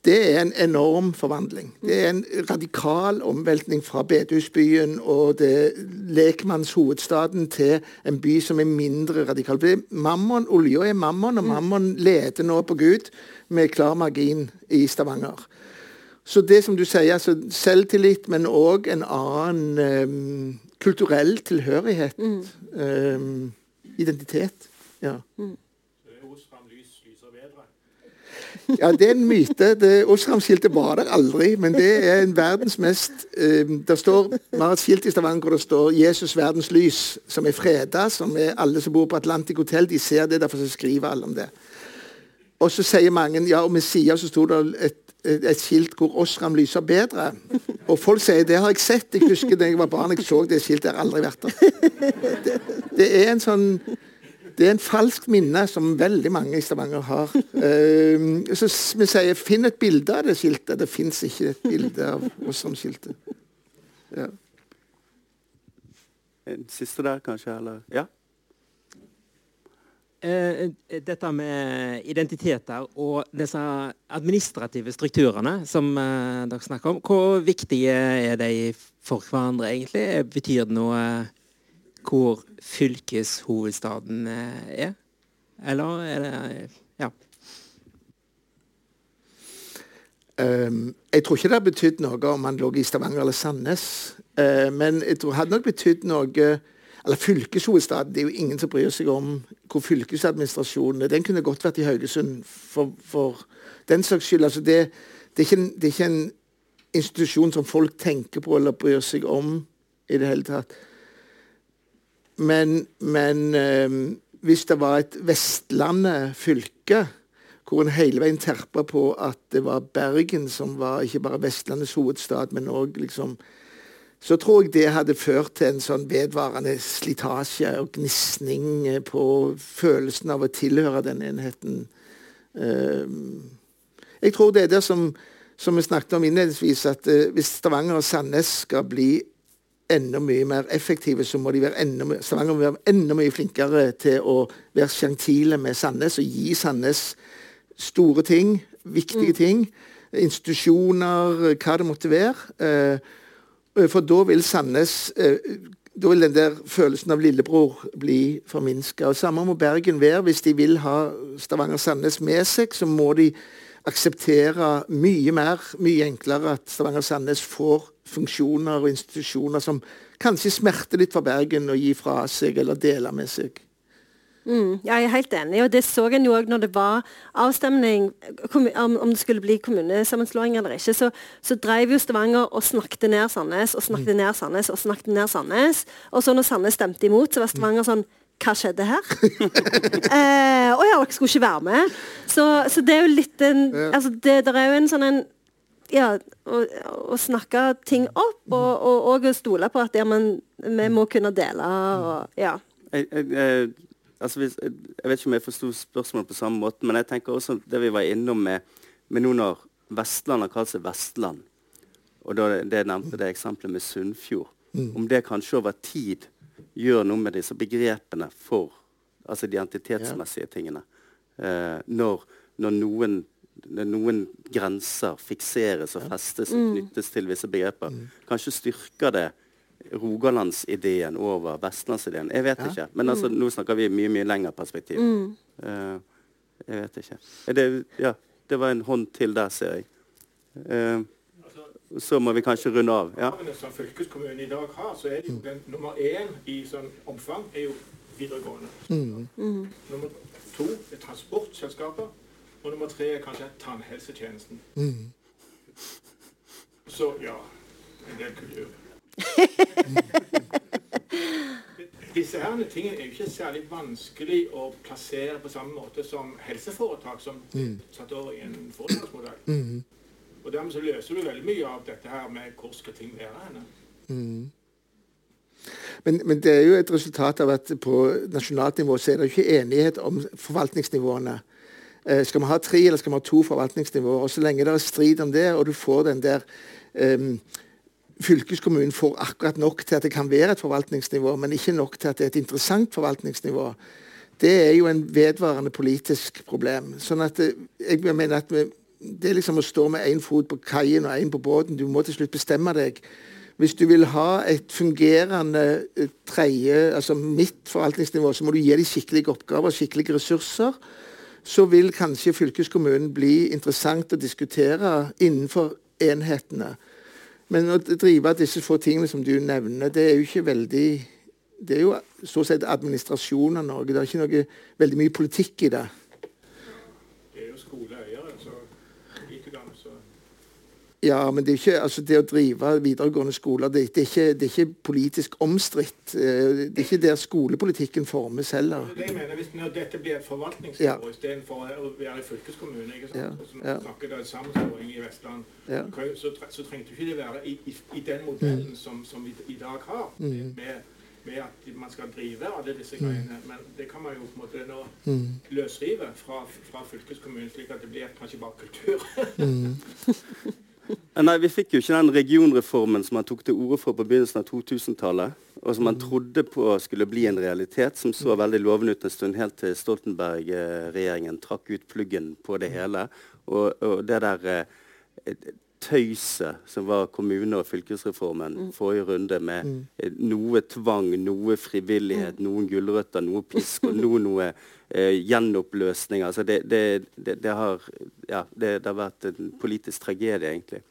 Det er en enorm forvandling. Det er en radikal omveltning fra bedehusbyen og det lekmannshovedstaden til en by som er mindre radikal. Det er mammon, Olja er mammon, og mammon leder nå på Gud med klar margin i Stavanger. Så det som du sier, altså selvtillit, men òg en annen um, kulturell tilhørighet. em, identitet. Ja. Er bedre. ja, det er en myte. Det Osram-skiltet var der aldri, men det er en verdens mest em, Det står Vi har et skilt i Stavanger hvor det står 'Jesus verdens lys', som er freda, som er alle som bor på Atlantic Hotel, de ser det, derfor så skriver alle om det. Og så sier mange ja, og ved sida så sto det et, et, et skilt hvor Osram lyser bedre. Og folk sier det har jeg sett. Jeg husker da jeg var barn, jeg så det skiltet. Jeg har aldri vært der. Det, det er en sånn det er en falskt minne som veldig mange i Stavanger har. Uh, så vi sier finn et bilde av det skiltet. Det fins ikke et bilde av Osram-skiltet. Ja. En siste der, kanskje? Eller? Ja? Eh, dette med identiteter og disse administrative strukturene som eh, dere snakker om, hvor viktige er de for hverandre, egentlig? Betyr det noe hvor fylkeshovedstaden eh, er? Eller er det Ja. Um, jeg tror ikke det har betydd noe om man lå i Stavanger eller Sandnes. Eh, men jeg tror det hadde nok betydd noe Eller fylkeshovedstaden. Det er jo ingen som bryr seg om hvor fylkesadministrasjonen. Den kunne godt vært i Haugesund for, for den saks skyld. Altså det, det, er en, det er ikke en institusjon som folk tenker på eller bryr seg om i det hele tatt. Men, men øh, hvis det var et Vestlandet fylke hvor en hele veien terpa på at det var Bergen som var ikke bare Vestlandets hovedstad, men òg liksom Så tror jeg det hadde ført til en sånn vedvarende slitasje og gnisning eh, på følelsen av å tilhøre den enheten. Eh, jeg tror det er det som, som vi snakket om innledningsvis, at eh, hvis Stavanger og Sandnes skal bli enda mye mer effektive, så må de være enda, Stavanger må være enda mye flinkere til å være gentile med Sandnes og gi Sandnes store ting, viktige ting. Institusjoner, hva det måtte være. Eh, For da vil Sandnes eh, Da vil den der følelsen av lillebror bli forminska. Samme må Bergen være. Hvis de vil ha Stavanger-Sandnes med seg, så må de akseptere mye mer, mye enklere at Stavanger-Sandnes får funksjoner og institusjoner som kanskje smerter litt for Bergen å gi fra seg eller dele med seg. Mm, ja, jeg er helt enig. og Det så en jo òg når det var avstemning om, om det skulle bli kommunesammenslåing eller ikke. Så, så drev jo Stavanger og snakket ned Sandnes og snakket ned Sandnes og snakket ned Sandnes. Og så når Sandnes stemte imot, så var Stavanger sånn Hva skjedde her? eh, og ja, dere skulle ikke være med. Så, så det er jo litt en altså det, det er jo en sånn en ja, å, å snakke ting opp, og, og, og å stole på at ja, men, vi må kunne dele. og ja. Jeg, jeg, jeg, altså hvis, jeg, vet ikke om jeg forsto spørsmålet på samme måte, men jeg tenker også det vi var innom med, med nå når Vestland har kalt seg Vestland, og da det nevnte det eksempelet med Sunnfjord, om det kanskje over tid gjør noe med disse begrepene for altså de identitetsmessige tingene. Eh, når, når noen, når noen grenser fikseres og festes og knyttes til visse begreper, kanskje styrker det Rogalandsideen over vestlandsideen. Jeg vet ikke. Men altså, nå snakker vi mye mye lengre perspektiv. Eh, jeg vet ikke. Er Det, ja, det var en hånd til der, ser jeg. Uh, så må vi kanskje runde av. Ja. Som fylkeskommunen i dag har, så er det jo den nummer én i sånn omfang er jo videregående. Nummer to er transportselskaper. Og nummer tre er kanskje tannhelsetjenesten. Så ja, en del kultur. Disse her tingene er jo ikke særlig vanskelig å plassere på samme måte som helseforetak som satt over i en foretaksmodell. Og dermed så løser du veldig mye av dette her med hvor skal ting være henne. Men, men det er jo et resultat av at på nasjonalt nivå så er det ikke enighet om forvaltningsnivåene. Eh, skal vi ha tre eller skal vi ha to forvaltningsnivåer? Og Så lenge det er strid om det, og du får den der em, Fylkeskommunen får akkurat nok til at det kan være et forvaltningsnivå, men ikke nok til at det er et interessant forvaltningsnivå. Det er jo en vedvarende politisk problem. Sånn at eh, jeg mener at vi, Det er liksom å stå med én fot på kaien og én på båten. Du må til slutt bestemme deg. Hvis du vil ha et fungerende eh, tredje, altså midt forvaltningsnivå, så må du gi dem skikkelige oppgaver, skikkelige ressurser. Så vil kanskje fylkeskommunen bli interessant å diskutere innenfor enhetene. Men å drive disse få tingene som du nevner, det er jo ikke veldig Det er jo å si administrasjon av Norge. Det er ikke noe veldig mye politikk i. Det er jo skoleeiere, så likedan så Ja, men det, er ikke, altså det å drive videregående skoler, det, det, er, ikke, det er ikke politisk omstridt. Eh, Det er ikke der skolepolitikken formes heller. Det jeg mener, hvis når dette blir et Ja. forvaltningsnivå istedenfor å være i fylkeskommune, ikke sant? Ja, som ja. snakker da sammenslåing i Vestland, Ja. så, så trengte ikke det være i, i, i den modellen som, som vi i dag har, Mm. med, med at man skal drive alle disse greiene. Men det kan man jo på en måte nå Mm. løsrive fra, fra fylkeskommunen, slik at det blir kanskje bare kultur. Eh, Nei, Vi fikk jo ikke den regionreformen som man tok til orde for på begynnelsen av 2000-tallet, og som man trodde på skulle bli en realitet, som så veldig lovende ut en stund, helt til Stoltenberg-regjeringen trakk ut pluggen på det hele. Og, og det der eh, tøyset som var kommune- og fylkesreformen forrige runde, med eh, noe tvang, noe frivillighet, noen gulrøtter, noe pisk og noe, noe eh, gjenoppløsning. Altså det, det, det, det, har, ja, har vært en politisk tragedie, egentlig.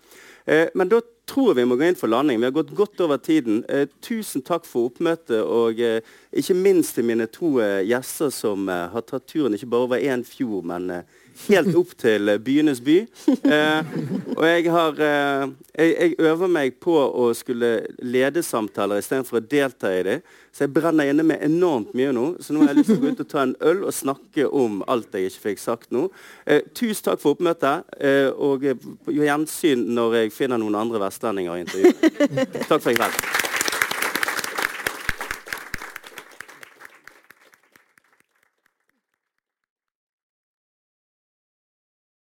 Eh, men da tror vi må gå inn for landing. Vi har gått godt over tiden. Eh, tusen takk for oppmøtet, og eh, ikke minst til mine to eh, gjester som eh, har tatt turen ikke bare over én fjord, men eh, helt opp til eh, byenes by. Eh, og jeg har jeg, jeg øver meg på å skulle lede samtaler istedenfor å delta i dem. Så jeg brenner inne med enormt mye nå. Så nå har jeg lyst til å gå ut og ta en øl og snakke om alt jeg ikke fikk sagt nå. Eh, tusen takk for oppmøtet, eh, og gjensyn når jeg finner noen andre vestlendinger å intervjue. takk for i kveld.